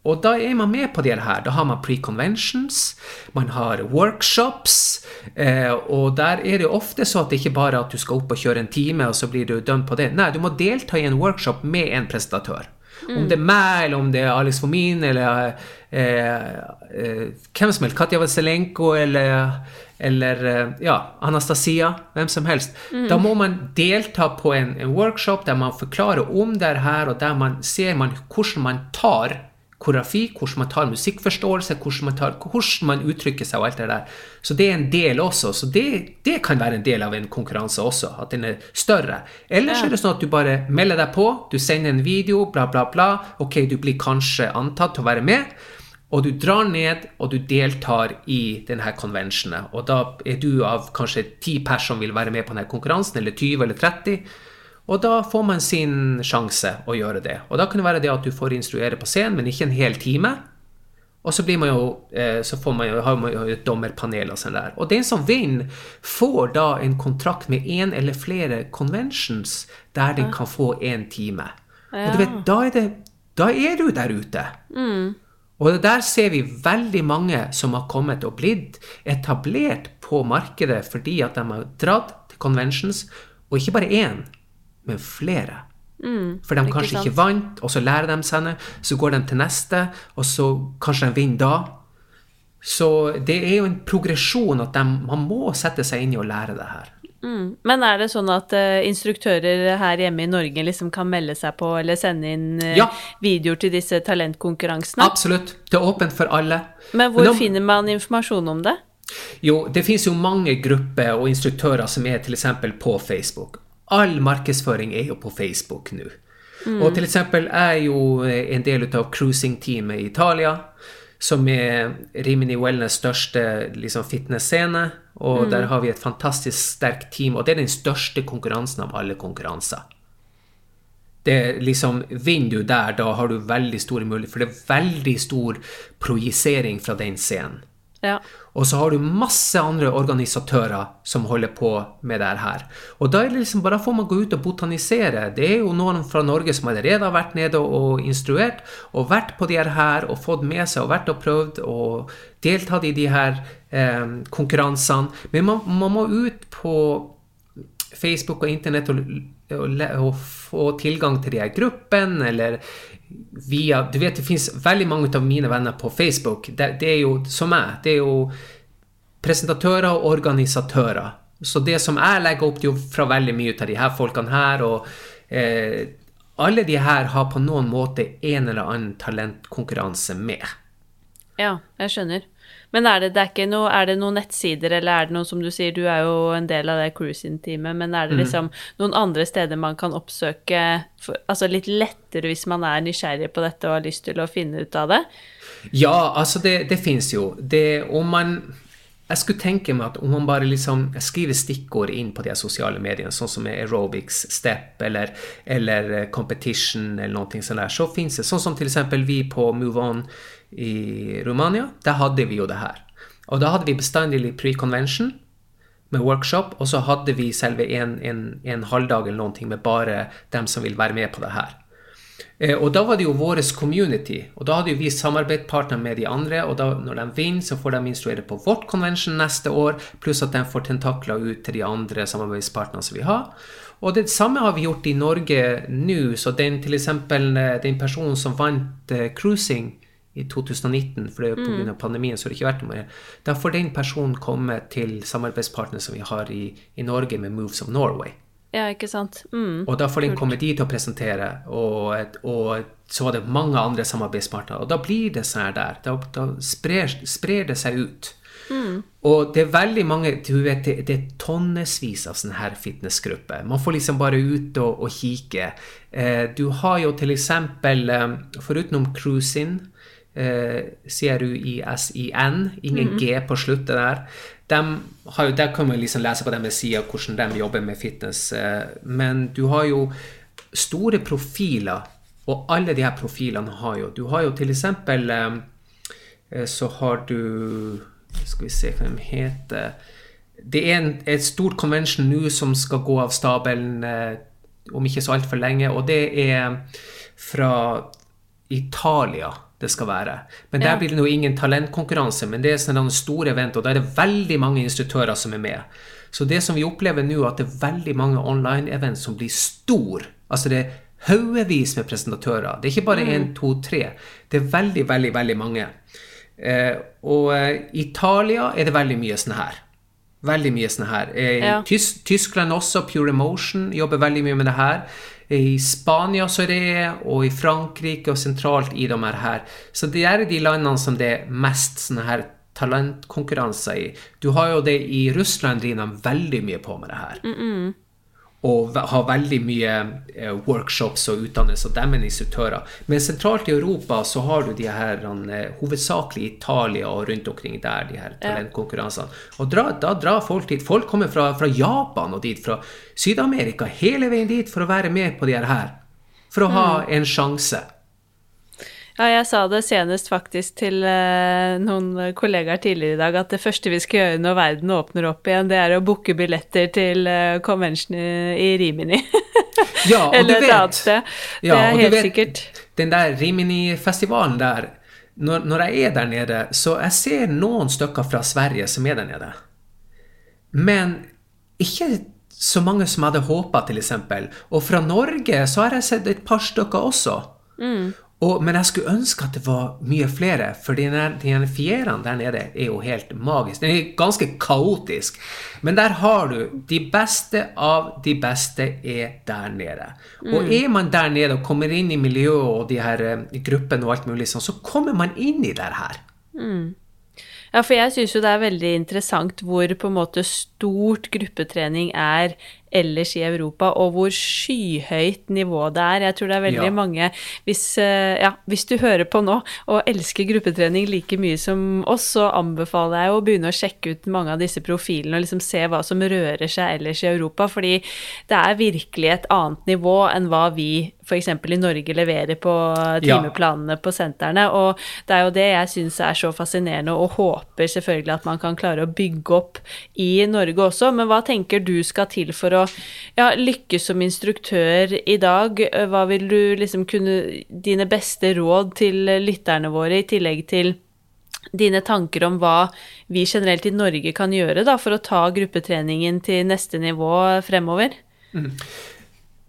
B: Og da er man med på det her. Da har man pre-conventions, man har workshops, eh, og der er det ofte så at det ikke bare at du skal opp og kjøre en time, og så blir du dømt på det. Nei, du må delta i en workshop med en presentatør. Mm. Om det er meg, eller om det er Alex Fomin, eller hvem som helst, Katja Vaselenko, eller, eller eh, ja, Anastasia, hvem som helst. Mm. Da må man delta på en, en, workshop der man forklarer om det her, og der man ser man hvordan man tar koreografi, hvordan man tar musikkforståelse, hvordan man, tar, hvordan man, uttrykker seg og alt det der. Så det er en del også. Så det, det kan være en del av en konkurranse også, at den er større. Ellers ja. er det sånn at du bare melder deg på, du sender en video, bla, bla, bla. Ok, du blir kanskje antatt til å være med. Og du drar ned, og du deltar i denne konvensjonen. Og da er du av kanskje ti personer som vil være med på denne konkurransen, eller 20 eller 30. Og da får man sin sjanse å gjøre det. Og da kan det være det at du får instruere på scenen, men ikke en hel time. Og så, blir man jo, eh, så får man jo, har man jo et dommerpanel og sånn der. Og den som vinner, får da en kontrakt med én eller flere conventions der den kan få én time. Og du vet, da er, det, da er du der ute.
A: Mm.
B: Og der ser vi veldig mange som har kommet og blitt etablert på markedet fordi at de har dratt til conventions, og ikke bare én, men flere.
A: Mm,
B: For de
A: ikke
B: kanskje
A: sant?
B: ikke vant, og så lærer de seg det, så går de til neste, og så kanskje de vinner da. Så det er jo en progresjon at de, man må sette seg inn i å lære det her.
A: Mm. Men er det sånn at uh, instruktører her hjemme i Norge liksom kan melde seg på eller sende inn uh,
B: Ja.
A: videoer til disse talentkonkurransene?
B: Absolutt. Det er åpent for alle.
A: Men hvor
B: da-
A: finner man informasjon om det?
B: Jo, det finnes jo mange grupper og instruktører som er f.eks. på Facebook. All markedsføring er jo på Facebook nå. Og til eksempel er jo en del av cruising-teamet i Italia, som er Rimini Wellness største liksom, fitnessscene. Og der har vi et fantastisk sterkt team, og det er den største konkurransen av alle konkurranser. Det er liksom, Vinner du der, da har du veldig store muligheter, for det er veldig stor projisering fra den scenen.
A: Ja.
B: Og så har du masse andre organisatører som holder på med det her. Og da er det liksom bare får man gå ut og botanisere. Det er jo noen fra Norge som allerede har vært nede og instruert, og vært på de her og fått med seg og vært og prøvd og deltatt i de her eh, konkurransene. Men man, man må ut på Facebook og internett og, og, og få tilgang til de her gruppene, eller via Du vet, det finnes veldig mange av mine venner på Facebook. Det, det er jo som meg. Det er jo presentatører og organisatører. Så det som jeg legger opp, er fra veldig mye av de her folkene her, og eh, alle de her har på noen måte en eller annen talentkonkurranse med.
A: ja, jeg skjønner. Men er det, det er, noe, er det noen nettsider, eller er det noe som du sier, du er jo en del av det cruising-teamet, men er det liksom noen andre steder man kan oppsøke, for, altså litt lettere hvis man er nysgjerrig på dette og har lyst til å finne ut av det?
B: Ja, altså det, det finnes jo. Det, om man Jeg skulle tenke meg at om man bare liksom skriver stikkord inn på de sosiale mediene, sånn som aerobics, step eller, eller eh, competition eller noe sånt der, så finnes det Sånn som eksempel vi på Move On i Romania, da hadde vi jo det her. Og da hadde vi bestandig pre-convention med workshop, og så hadde vi selve en, en, en halvdag eller noen ting med bare dem som vil være med på det her. Eh, Og da var det jo vår community, og da hadde jo vi samarbeidspartner med de andre, og da når de vinner, så får de instruere på vårt convention neste år, pluss at de får tentakler ut til de andre samarbeidspartnerne som vi har. Og det samme har vi gjort i Norge nå, så den til eksempel eh, den personen som vant eh, cruising i 2019, for det er jo pga. av pandemien, så har det ikke vært noe mer. Da får den personen komme til samarbeidspartner som vi har i, i Norge med Moves of Norway.
A: Ja, ikke sant? Mm.
B: Og da får den komme dit og presentere, og, og så var det mange andre samarbeidspartnere. Og da blir det sånn her der. Da, da sprer, sprer det seg ut. Og det er veldig mange du vet, det, det er tonnevis av sånne her fitnessgrupper. Man får liksom bare ut og, og kikke. Eh, du har jo til eksempel, eh, forutenom cruising, C-R-U-I-S-I-N, ingen G på sluttet der. De har jo, der kan man liksom lese på deres side hvordan de jobber med fitness. eh, Men du har jo store profiler, og alle de her profilene har jo Du har jo til eksempel eh, eh, Så har du Skal vi se hva de heter Det er en, et stort convention nå som skal gå av stabelen eh, om ikke så altfor lenge, og det er fra Italia det skal være. Men der blir det nå ingen talentkonkurranse, men det er sånne store event, og da er det veldig mange instruktører som er med. Så det som vi opplever nå, er at det er veldig mange online-event som blir stor. Altså det er haugevis med presentatører. Det er ikke bare én, to, tre. Det er veldig, veldig, veldig mange. Eh, og eh, i Italia er det veldig mye sånn her. Veldig mye sånn her. Eh,
A: Ja.
B: Tys Tyskland også, Pure Emotion, jobber veldig mye med det her. I Spania så er det, og i Frankrike og sentralt i de her. Så det er de landene som det er mest sånne her talentkonkurranser i. Du har jo det i Russland driver veldig mye på med det her. Og har veldig mye eh, workshops og utdannelse, og dem er instruktører. Men sentralt i Europa så har du de her eh, hovedsakelig i Italia og rundt omkring der, de her talentkonkurransene. Og dra, da drar folk dit. Folk kommer fra, fra Japan og dit, fra Syd-Amerika, hele veien dit for å være med på de her. For å ha en sjanse.
A: Ja, jeg sa det senest faktisk til eh, noen kollegaer tidligere i dag, at det første vi skal gjøre når verden åpner opp igjen, det er å booke billetter til eh, convention i, Rimini.
B: Ja, og du
A: Eller et
B: vet-
A: annet sted.
B: Ja,
A: det er helt
B: vet,
A: sikkert.
B: Den der Rimini-festivalen der, når, når jeg er der nede, så jeg ser noen stykker fra Sverige som er der nede. Men ikke så mange som hadde håpa, f.eks. Og fra Norge så har jeg sett et par stykker også.
A: Mm.
B: Og, men jeg skulle ønske at det var mye flere, for de fjærene der nede er jo helt magisk. Den er ganske kaotisk. Men der har du De beste av de beste er der nede. Og er man der nede og kommer inn i miljøet og de her eh, gruppene og alt mulig sånn, så kommer man inn i det her.
A: Ja, for jeg syns jo det er veldig interessant hvor på en måte stort gruppetrening er ellers i Europa, og hvor skyhøyt nivå det er. Jeg tror det er veldig
B: Ja.
A: mange hvis, eh, ja, hvis du hører på nå og elsker gruppetrening like mye som oss, så anbefaler jeg å begynne å sjekke ut mange av disse profilene og liksom se hva som rører seg ellers i Europa, fordi det er virkelig et annet nivå enn hva vi f.eks. i Norge leverer på
B: Ja.
A: timeplanene på sentrene. Og det er jo det jeg syns er så fascinerende, og håper selvfølgelig at man kan klare å bygge opp i Norge også. Men hva tenker du skal til for å ja, lykkes som instruktør i dag? Hva vil du liksom kunne Dine beste råd til lytterne våre, i tillegg til dine tanker om hva vi generelt i Norge kan gjøre da, for å ta gruppetreningen til neste nivå fremover?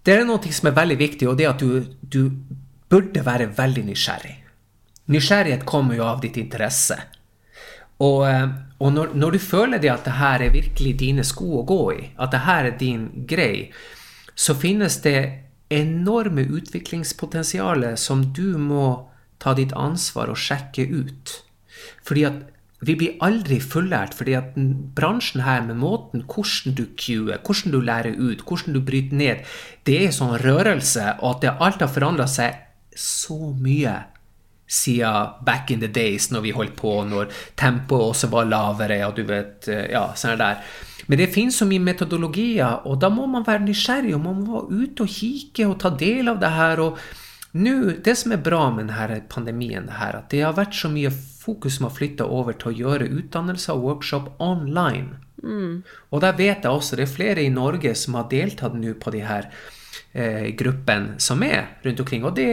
B: Det er noe som er veldig viktig, og det er at du, du burde være veldig nysgjerrig. Nysgjerrighet kommer jo av ditt interesse. Og, eh, og når, når du føler det at det her er virkelig dine sko å gå i, at det her er din grei, så finnes det enorme utviklingspotensialet som du må ta ditt ansvar og sjekke ut. Fordi at vi blir aldri fullært, fordi at bransjen her med måten hvordan du cuer, hvordan du lærer ut, hvordan du bryter ned, det er sånn rørelse, og at alt har forandra seg så mye siden back in the days, når vi holdt på, når tempoet også var lavere, og du vet, eh, ja, sånn der. Men det finnes så mye metodologier, og da må man være nysgjerrig, og man må være ute og kikke og ta del av det her. og nå, Det som er bra med denne pandemien, er her, at det har vært så mye fokus som har flytta over til å gjøre utdannelser og workshop online. Og der vet jeg også det er flere i Norge som har deltatt nå på de her eh, gruppene som er rundt omkring. Og det,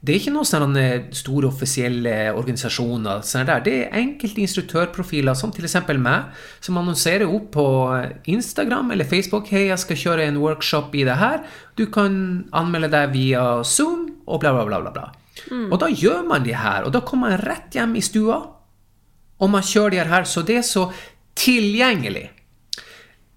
B: det er ikke noen sånne store offisielle organisasjoner. Sånne der. Det er enkelte instruktørprofiler, som f.eks. meg, som annonserer opp på Instagram eller Facebook hei, jeg skal kjøre en workshop i det her. Du kan anmelde deg via Zoom og bla, bla, bla. bla, bla. Og da gjør man de her, og da kommer man rett hjem i stua, og man kjører de her, så det er så tilgjengelig.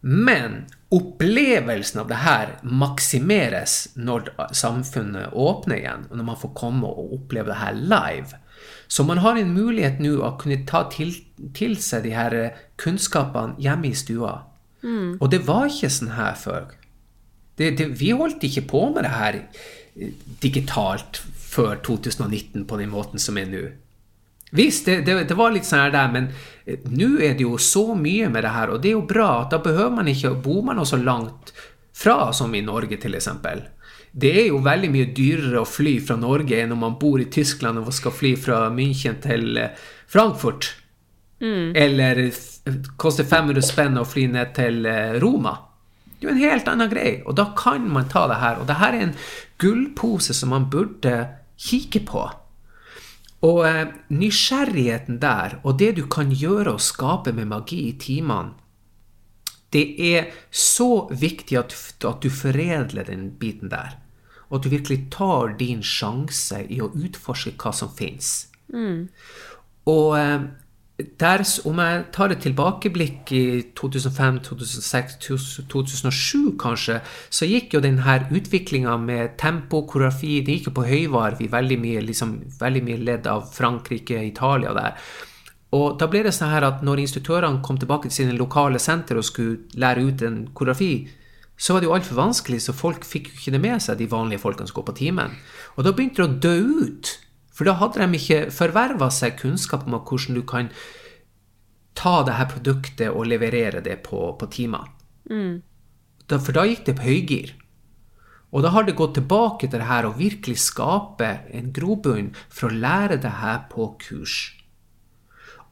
B: Men opplevelsen av det her maksimeres når samfunnet åpner igjen, og når man får komme og oppleve det her live. Så man har en mulighet nå å kunne ta til, til seg de her kunnskapene hjemme i stua. Og det var ikke sånn her før. Det, det, vi holdt ikke på med det her digitalt før 2019 på den måten som er nå. Visst, det, det, det var litt sånn her der, men eh, nå er det jo så mye med det her, og det er jo bra at da behøver man ikke bo man så langt fra som i Norge, eksempel. Det er jo veldig mye dyrere å fly fra Norge enn om man bor i Tyskland og skal fly fra München til Frankfurt. Frankfurt. Eller koster 500 spenn å fly ned til eh, Roma. Det er jo en helt annen greie, og da kan man ta det her. Og det her er en gullpose som man burde kikke på. Og eh, nysgjerrigheten der, og det du kan gjøre og skape med magi i timene, det er så viktig at, at du foredler den biten der. Og at du virkelig tar din sjanse i å utforske hva som fins. Og eh, der, om jeg tar et tilbakeblikk i 2005, 2006, 2007 kanskje, så gikk jo denne utviklinga med tempo, koreografi, det gikk jo på høyvarv i veldig mye, liksom, veldig mye ledd av Frankrike, Italia der. Og da ble det sånn her at når instruktørene kom tilbake til sine lokale senter og skulle lære ut en koreografi, så var det jo altfor vanskelig, så folk fikk jo ikke det med seg, de vanlige folkene som går på timen. Og da begynte det å dø ut. For da hadde de ikke forverva seg kunnskap om hvordan du kan ta det her produktet og leverere det på, på timer. Da, for da gikk det på høygir. Og da har det gått tilbake til det her å virkelig skape en grobunn for å lære det her på kurs.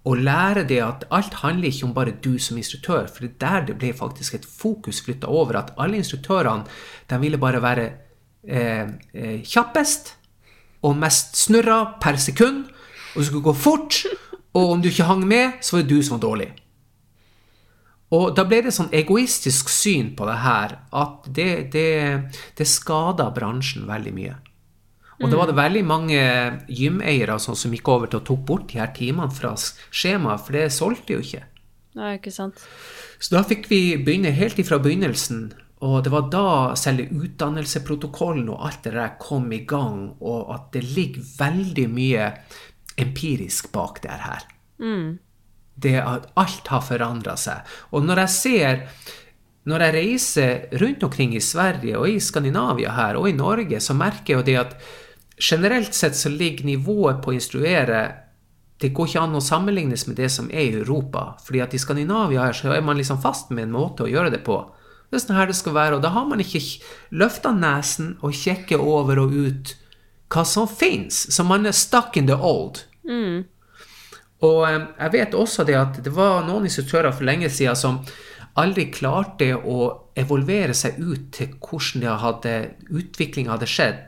B: Og lære det at alt handler ikke om bare du som instruktør, for det er der det ble faktisk et fokus flytta over. At alle instruktørene de ville bare være eh, eh, kjappest og mest snurra per sekund. Og du skulle gå fort, og om du ikke hang med, så var det du som var dårlig. Og da ble det sånn egoistisk syn på det her at det, det, det skada bransjen veldig mye. Og da var det veldig mange gymeiere sånn, som gikk over til å tok bort de her timene fra skjemaet, for det solgte jo ikke.
A: Nei, ikke sant.
B: Så da fikk vi begynne helt ifra begynnelsen. Og det var da selve utdannelseprotokollen og alt det der kom i gang, og at det ligger veldig mye empirisk bak det her.
A: Mm.
B: Det at alt har forandra seg. Og når jeg ser Når jeg reiser rundt omkring i Sverige og i Skandinavia her, og i Norge, så merker jeg jo det at generelt sett så ligger nivået på å instruere det går ikke an å sammenlignes med det som er i Europa. fordi at i Skandinavia her så er man liksom fast med en måte å gjøre det på. Det er sånn her det skal være, og da har man ikke løfta nesen og kjekket over og ut hva som fins. Så man er stuck in the old.
A: Mm.
B: Og eh, jeg vet også det at det var noen instruktører for lenge siden som aldri klarte å evolvere seg ut til hvordan utviklinga hadde skjedd.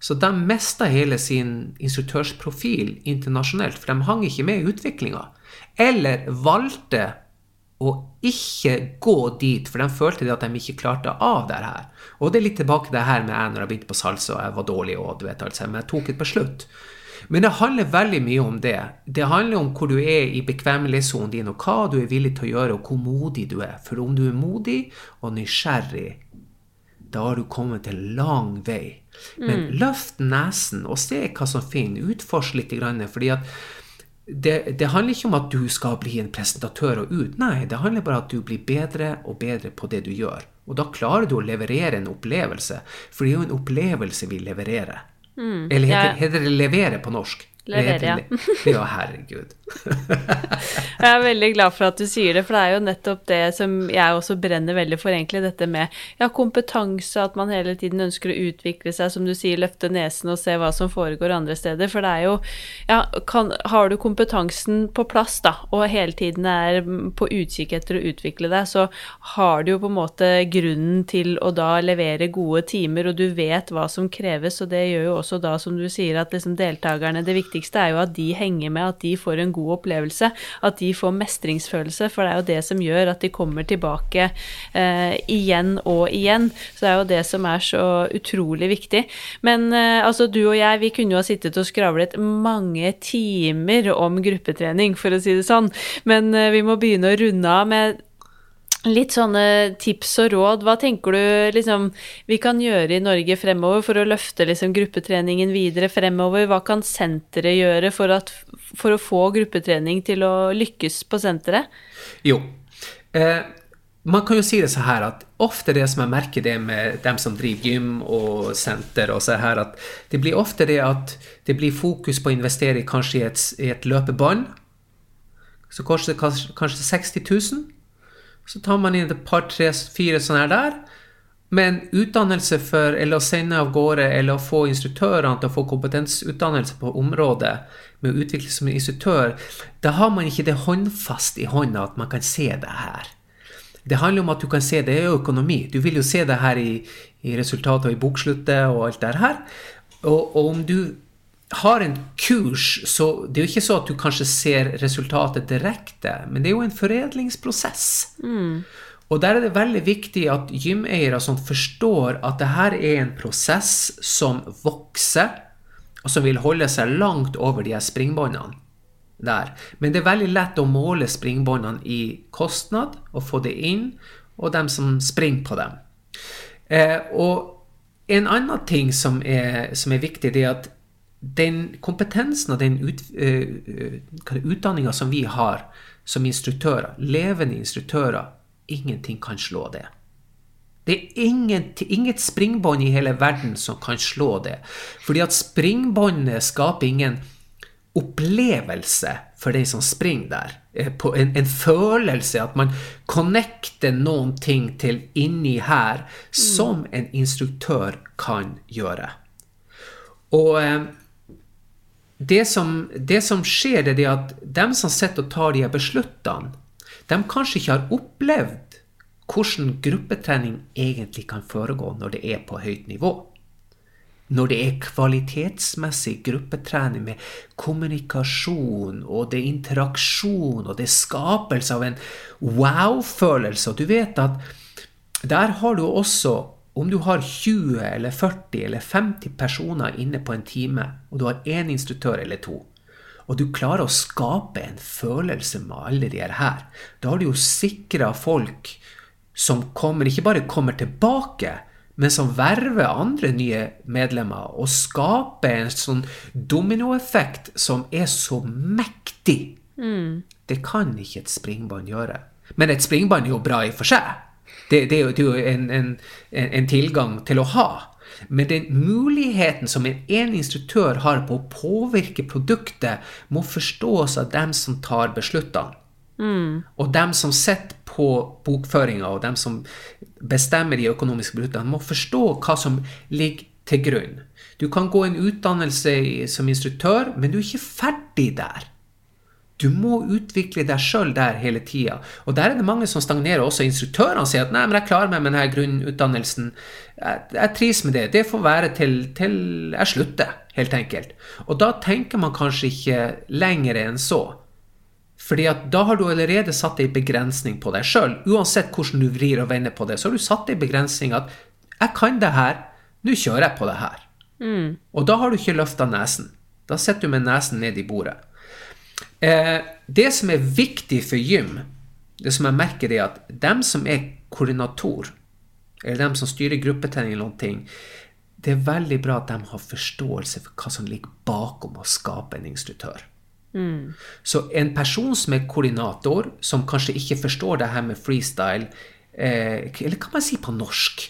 B: Så de mista hele sin instruktørsprofil internasjonalt, for de hang ikke med i utviklinga. Eller valgte å ikke gå dit, for de følte at de ikke klarte av det her. Og det er litt tilbake til det her med jeg når jeg begynte på salsa og jeg var dårlig, og du vet altså, men jeg tok et beslutt. Men det handler veldig mye om det. Det handler om hvor du er i bekvemmelighetssonen din, og hva du er villig til å gjøre, og hvor modig du er. For om du er modig og nysgjerrig, da har du kommet en lang vei. Men
A: Mm.
B: løft nesen og se hva som finner. Utforsk litt. Fordi at det, det handler ikke om at du skal bli en presentatør og ut. Nei, det handler bare om at du blir bedre og bedre på det du gjør. Og da klarer du å leverere en opplevelse. For det er jo en opplevelse vi levererer. Eller heter,
A: Ja.
B: heter det levere på norsk?
A: Levere,
B: ja. Ja, herregud.
A: Jeg er veldig glad for at du sier det, for det er jo nettopp det som jeg også brenner veldig for, egentlig. Dette med ja, kompetanse, at man hele tiden ønsker å utvikle seg, som du sier, løfte nesen og se hva som foregår andre steder. For det er jo Ja, kan, har du kompetansen på plass, da, og hele tiden er på utkikk etter å utvikle deg, så har du jo på en måte grunnen til å da levere gode timer, og du vet hva som kreves, og det gjør jo også da, som du sier, at liksom deltakerne Det viktigste er jo at de henger med, at de får en god opplevelse, at de får mestringsfølelse, for det er jo det som gjør at de kommer tilbake eh, igjen og igjen. Så det er jo det som er så utrolig viktig. Men eh, altså, du og jeg, vi kunne jo ha sittet og skravlet mange timer om gruppetrening, for å si det sånn, men eh, vi må begynne å runde av med Litt sånne tips og råd. Hva tenker du liksom, vi kan gjøre i Norge fremover for å løfte liksom, gruppetreningen videre fremover? Hva kan senteret gjøre for, at, for å få gruppetrening til å lykkes på senteret?
B: Jo. Eh, man kan jo si det så her at ofte det som jeg merker det med dem som driver gym og senter, og så her at det blir ofte det at det blir fokus på å investere kanskje i et, i et løpebånd. Så kanskje, kanskje 60 000. Så tar man inn et par, tre, fire sånne her der. Men utdannelse for, eller å sende av gårde, eller å få instruktørene til å få kompetensutdannelse på området med å utvikle som en instruktør, da har man ikke det håndfast i hånda at man kan se det her. Det handler om at du kan se det jo økonomi. Du vil jo se det her i, i resultatet og i boksluttet og alt det her. Og, og om du har en kurs, så det er jo ikke så at du kanskje ser resultatet direkte, men det er jo en foredlingsprosess. Og der er det veldig viktig at gymeiere sånn forstår at det her er en prosess som vokser, og som vil holde seg langt over de her springbåndene der. Men det er veldig lett å måle springbåndene i kostnad og få det inn, og dem som springer på dem. Eh, og en annen ting som er, som er viktig, det er at den kompetensen og den ut, uh, utdanninga som vi har som instruktører, levende instruktører, ingenting kan slå det. Det er inget, inget springbånd i hele verden som kan slå det. Fordi at springbåndet skaper ingen opplevelse for de som springer der. En, en, følelse, at man connecter noen ting til inni her, som en instruktør kan gjøre. Og det som, det som skjer, er at dem som sitter og tar de besluttene, de kanskje ikke har opplevd hvordan gruppetrening egentlig kan foregå når det er på høyt nivå. når det er kvalitetsmessig gruppetrening med kommunikasjon, og det er interaksjon, og det er skapelse av en wow-følelse. Og du vet at der har du også om du har 20 eller 40 eller 50 personer inne på en time, og du har én instruktør eller to, og du klarer å skape en følelse med alle de her, da har du jo sikra folk som kommer, ikke bare kommer tilbake, men som verver andre nye medlemmer og skaper en sånn dominoeffekt som er så mektig. Mm. Det kan ikke et springbånd gjøre. Men et springbånd er jo bra i for seg. Det, det, er jo en, en, en, tilgang til å ha. Men den muligheten som en, en instruktør har på å påvirke produktet, må forstås av dem som tar beslutningene. Mm. Og dem som sitter på bokføringa, og dem som bestemmer de økonomiske beslutningene, må forstå hva som ligger til grunn. Du kan gå en utdannelse som instruktør, men du er ikke ferdig der. Du må utvikle deg sjøl der hele tida. Og der er det mange som stagnerer. Også instruktørene sier at nei, men jeg klarer meg med denne grunnutdannelsen. Jeg, jeg trives med det. Det får være til, til jeg slutter, helt enkelt. Og da tenker man kanskje ikke lenger enn så. Fordi at da har du allerede satt ei begrensning på deg sjøl. Uansett hvordan du vrir og vender på det, så har du satt ei begrensning at 'jeg kan det her, nå kjører jeg på det her'. Mm. Og da har du ikke løfta nesen. Da sitter du med nesen ned i bordet. Eh, det som er viktig for gym, det som jeg merker, er at dem som er koordinator, eller dem som styrer gruppetrening eller noen ting, det er veldig bra at de har forståelse for hva som ligger bakom å skape en instruktør. Mm. Så en person som er koordinator, som kanskje ikke forstår det her med freestyle, eh, eller hva man si på norsk?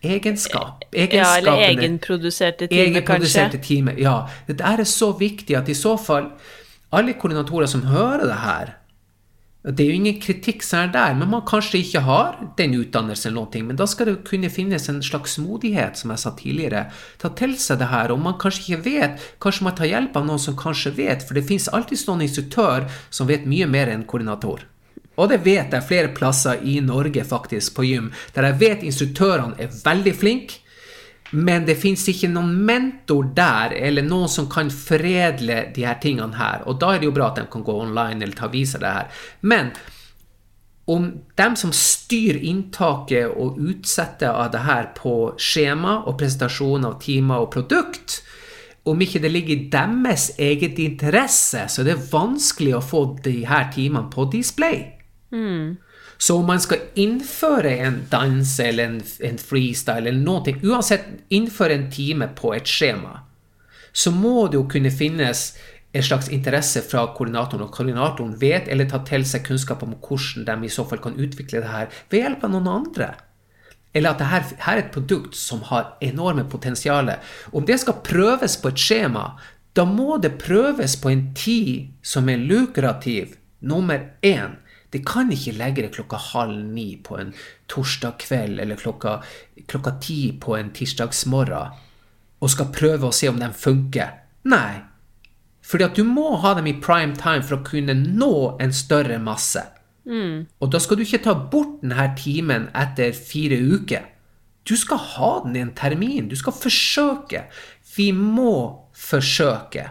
B: Egenskap.
A: Ja, eller egenproduserte
B: time, egenproduserte kanskje. Time, ja. Det er så viktig at i så fall Alle koordinatorer som hører det her, det er jo ingen kritikk som er der, men man kanskje ikke har den utdannelsen, eller noe, men da skal det kunne finnes en slags modighet, som jeg sa tidligere, Ta til seg det her. Og man kanskje ikke vet, kanskje man tar hjelp av noen som kanskje vet, for det finnes alltid noen instruktør som vet mye mer enn koordinator. Og det vet jeg flere plasser i Norge, faktisk, på gym, der jeg vet instruktørene er veldig flinke, men det fins ikke noen mentor der, eller noen som kan foredle de her tingene her. Og da er det jo bra at de kan gå online eller ta vise det her. Men om dem som styrer inntaket og utsetter av det her på skjema og presentasjon av timer og produkt, om ikke det ligger i deres eget interesse, så er det vanskelig å få de her timene på display. Mm. Så om man skal innføre en dans eller en, en freestyle eller noe, uansett innføre en time på et skjema, så må det jo kunne finnes en slags interesse fra koordinatoren, og koordinatoren vet eller tar til seg kunnskap om hvordan de i så fall kan utvikle det her ved hjelp av noen andre. Eller at dette her er et produkt som har enorme potensial. Om det skal prøves på et skjema, da må det prøves på en tid som er lukrativ, nummer én. Det kan ikke legge det klokka halv ni på en torsdag kveld eller klokka, klokka ti på en tirsdagsmorgen og skal prøve å se om de funker. Nei. Fordi at du må ha dem i prime time for å kunne nå en større masse. Mm. Og da skal du ikke ta bort denne timen etter fire uker. Du skal ha den i en termin. Du skal forsøke. Vi må forsøke.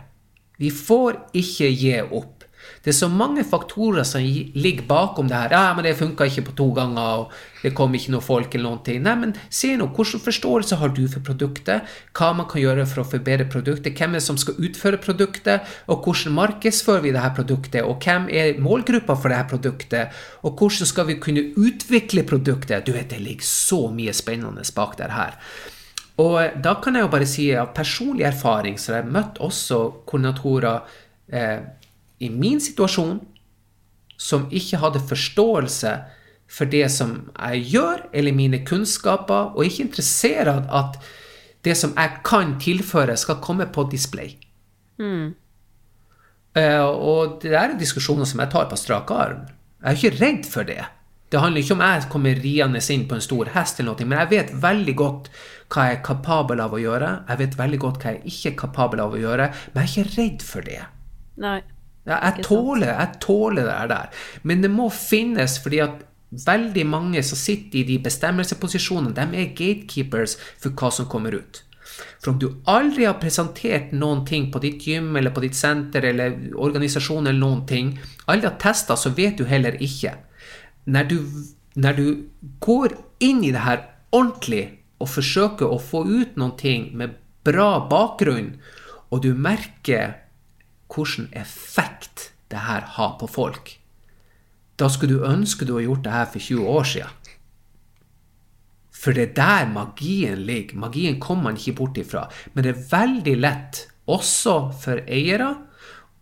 B: Vi får ikke gi opp. Det er så mange faktorer som ligger bakom det her. Ja, men det funka ikke på to ganger, og det kom ikke noe folk eller noen ting. Nei, men se nå, hvilken forståelse har du for produktet? Hva man kan gjøre for å forbedre produktet? Hvem er det som skal utføre produktet? Og hvordan markedsfører vi dette produktet? Og hvem er målgruppa for dette produktet? Og hvordan skal vi kunne utvikle produktet? Du vet, det ligger så mye spennende bak det her. Og da kan jeg jo bare si av personlig erfaring, så jeg har møtt også koordinatorer eh, i min situasjon som ikke hadde forståelse for det som jeg gjør, eller mine kunnskaper, og ikke interessert at det som jeg kan tilføre, skal komme på display. Mm. Uh, og det er diskusjoner som jeg tar på strak arm. Jeg er ikke redd for det. Det handler ikke om jeg kommer riende inn på en stor hest, eller noe, men jeg vet veldig godt hva jeg er kapabel av å gjøre. Jeg vet veldig godt hva jeg ikke er kapabel av å gjøre, men jeg er ikke redd for det.
A: Nei.
B: Jeg, tåler, jeg tåler det der. Men det må finnes, fordi at veldig mange som sitter i de bestemmelsesposisjonene, de er gatekeepers for hva som kommer ut. For om du aldri har presentert noen ting på ditt gym eller på ditt senter eller organisasjon eller noen ting, aldri har testa, så vet du heller ikke. Når du, når du går inn i det her ordentlig og forsøker å få ut noen ting med bra bakgrunn, og du merker hvilken effekt det her har på folk, da skulle du ønske du hadde gjort det her for 20 år siden. For det er der magien ligger. Magien kommer man ikke bort ifra. Men det er veldig lett, også for eiere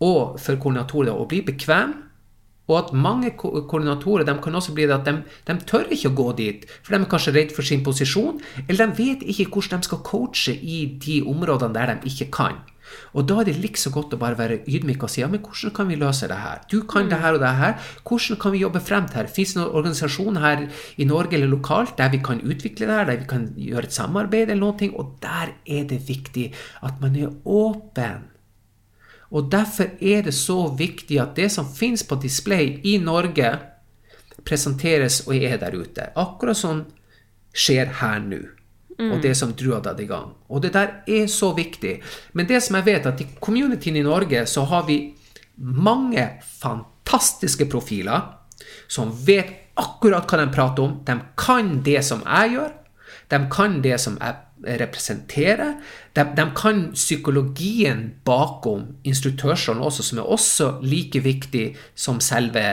B: og for koordinatorer, å bli bekvem. Og at mange ko koordinatorer de kan også bli det at de, de tør ikke å gå dit, for de er kanskje redd for sin posisjon, eller de vet ikke hvordan de skal coache i de områdene der de ikke kan. Og da er det likså godt å bare være ydmyk og si ja, men hvordan kan vi løse det her? Du kan det her og det her. Hvordan kan vi jobbe frem til her? Fins det noen organisasjon her i Norge eller lokalt der vi kan utvikle det her, der vi kan gjøre et samarbeid eller noe? Og der er det viktig at man er åpen. Og derfor er det så viktig at det som finnes på display i Norge, presenteres og er der ute. Akkurat sånn skjer her nå. Mm. Og det som du deg i gang. Og det der er så viktig. Men det som jeg vet, at i communityen i Norge så har vi mange fantastiske profiler som vet akkurat hva de prater om. De kan det som jeg gjør. De kan det som jeg representerer. De, de kan psykologien bakom instruktørsrollen også, som er også like viktig som selve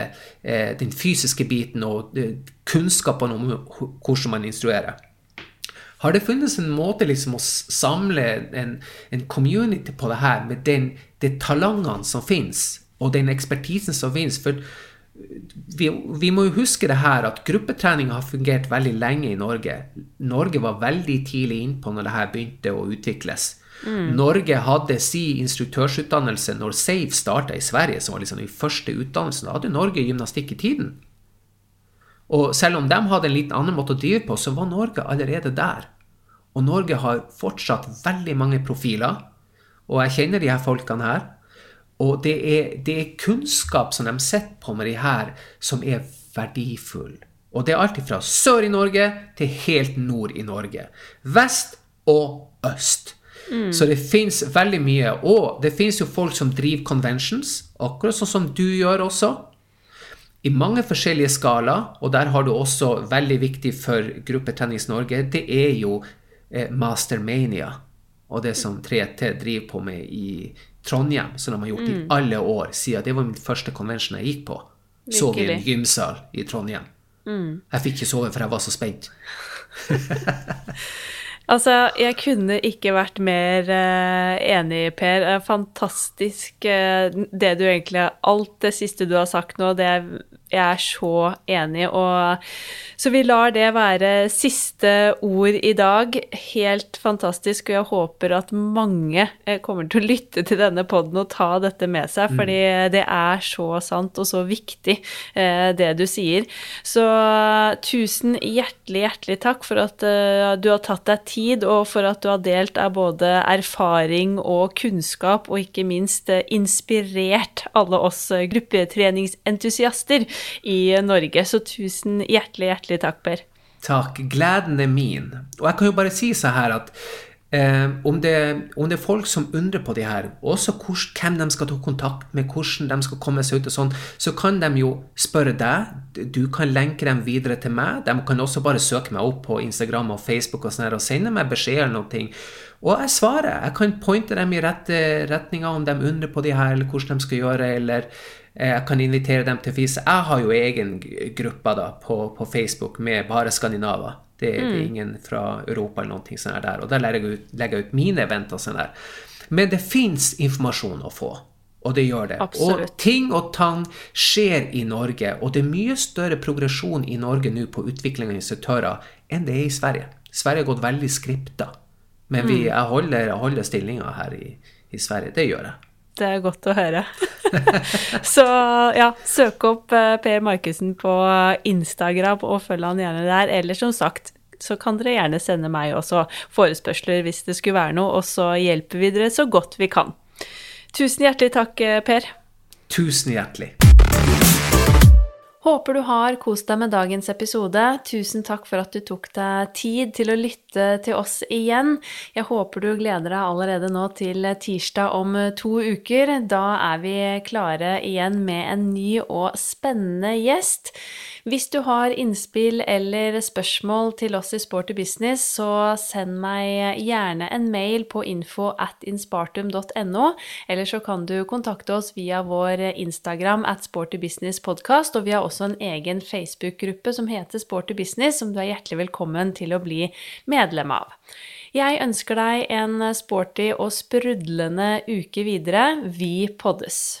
B: eh, den fysiske biten og eh, kunnskapen om hvordan man instruerer. Har det funnes en måte liksom å samle en, en community på det her, med den, de talentene som fins, og den ekspertisen som fins? For vi, vi, må jo huske det her at gruppetrening har fungert veldig lenge i Norge. Norge var veldig tidlig innpå når det her begynte å utvikles. Mm. Norge hadde si instruktørsutdannelse når SAFE starta i Sverige, som var liksom den første utdannelsen. Da hadde Norge gymnastikk i tiden. Og selv om de hadde en litt annen måte å drive på, så var Norge allerede der. Og Norge har fortsatt veldig mange profiler, og jeg kjenner de her folkene her. Og det er, det er kunnskap som de sitter på med de her, som er verdifull. Og det er alltid fra sør i Norge til helt nord i Norge. Vest og øst. Mm. Så det fins veldig mye. Og det fins jo folk som driver conventions, akkurat sånn som du gjør også i mange forskjellige skalaer, og der har du også veldig viktig for Gruppetennis Norge, det er jo eh, Mastermania. Og det som 3T driver på med i Trondheim, som de har gjort mm. i alle år siden det var min første konvensjon jeg gikk på. Så vi en gymsal i Trondheim. Mm. Jeg fikk ikke sove, for jeg var så spent.
A: Altså, jeg kunne ikke vært mer uh, enig, Per. Fantastisk uh, det du egentlig Alt det siste du har sagt nå, det er jeg er så enig. Og, så vi lar det være siste ord i dag. Helt fantastisk. Og jeg håper at mange eh, kommer til å lytte til denne poden og ta dette med seg, mm. fordi det er så sant og så viktig, det du sier. Så tusen hjertelig, hjertelig takk for at du har tatt deg tid og for at du har delt av både erfaring og kunnskap, og ikke minst eh, inspirert alle oss eh, gruppetreningsentusiaster i Norge. Så tusen hjertelig, hjertelig takk, Per.
B: Takk. Gleden er min. Og jeg kan jo bare si så her at Eh, om, det, om, det, er folk som undrer på de her, også hvor, hvem de skal ta kontakt med, hvordan de skal komme seg ut, og sånn, så kan de jo spørre deg. Du kan lenke dem videre til meg. De kan også bare søke meg opp på Instagram og Facebook og, sånn og sende meg beskjed eller noe. Og jeg svarer. Jeg kan pointe dem i rette retninger om de undrer på de her, eller hvordan de skal gjøre, eller jeg kan invitere dem til FIS. Jeg har jo egen gruppe da, på, på Facebook med bare skandinaver. Det, mm. det, er mm. ingen fra Europa eller noe sånt der. Og der legger jeg ut, legger jeg ut mine eventer. Sånn der. Men det fins informasjon å få. Og det gjør det.
A: Absolutt.
B: Og ting og tang skjer i Norge. Og det er mye større progresjon i Norge nå på utvikling av instruktører enn det er i Sverige. Sverige har gått veldig skripta. Men vi, mm. jeg holder, jeg holder stillinga her i, i Sverige. Det gjør jeg.
A: Det er godt å høre. så ja, søk opp eh, Per Markussen på Instagram og følg han gjerne der. Eller som sagt, så kan dere gjerne sende meg også forespørsler hvis det skulle være noe, og så hjelper vi dere så godt vi kan. Tusen hjertelig takk, eh, Per.
B: Tusen hjertelig.
A: Håper du har kost deg med dagens episode. Tusen takk for at du tok deg tid til å lytte til oss igjen. Jeg håper du gleder deg allerede nå til tirsdag om to uker. Da er vi klare igjen med en ny og spennende gjest. Hvis du har innspill eller spørsmål til oss i Sporty Business, så send meg gjerne en mail på info at inspartum.no, eller så kan du kontakte oss via vår Instagram at Sporty Business Podcast, og vi har også en egen Facebook-gruppe som heter Sporty Business, som du er hjertelig velkommen til å bli medlem av. Jeg ønsker deg en sporty og sprudlende uke videre. Vi poddes!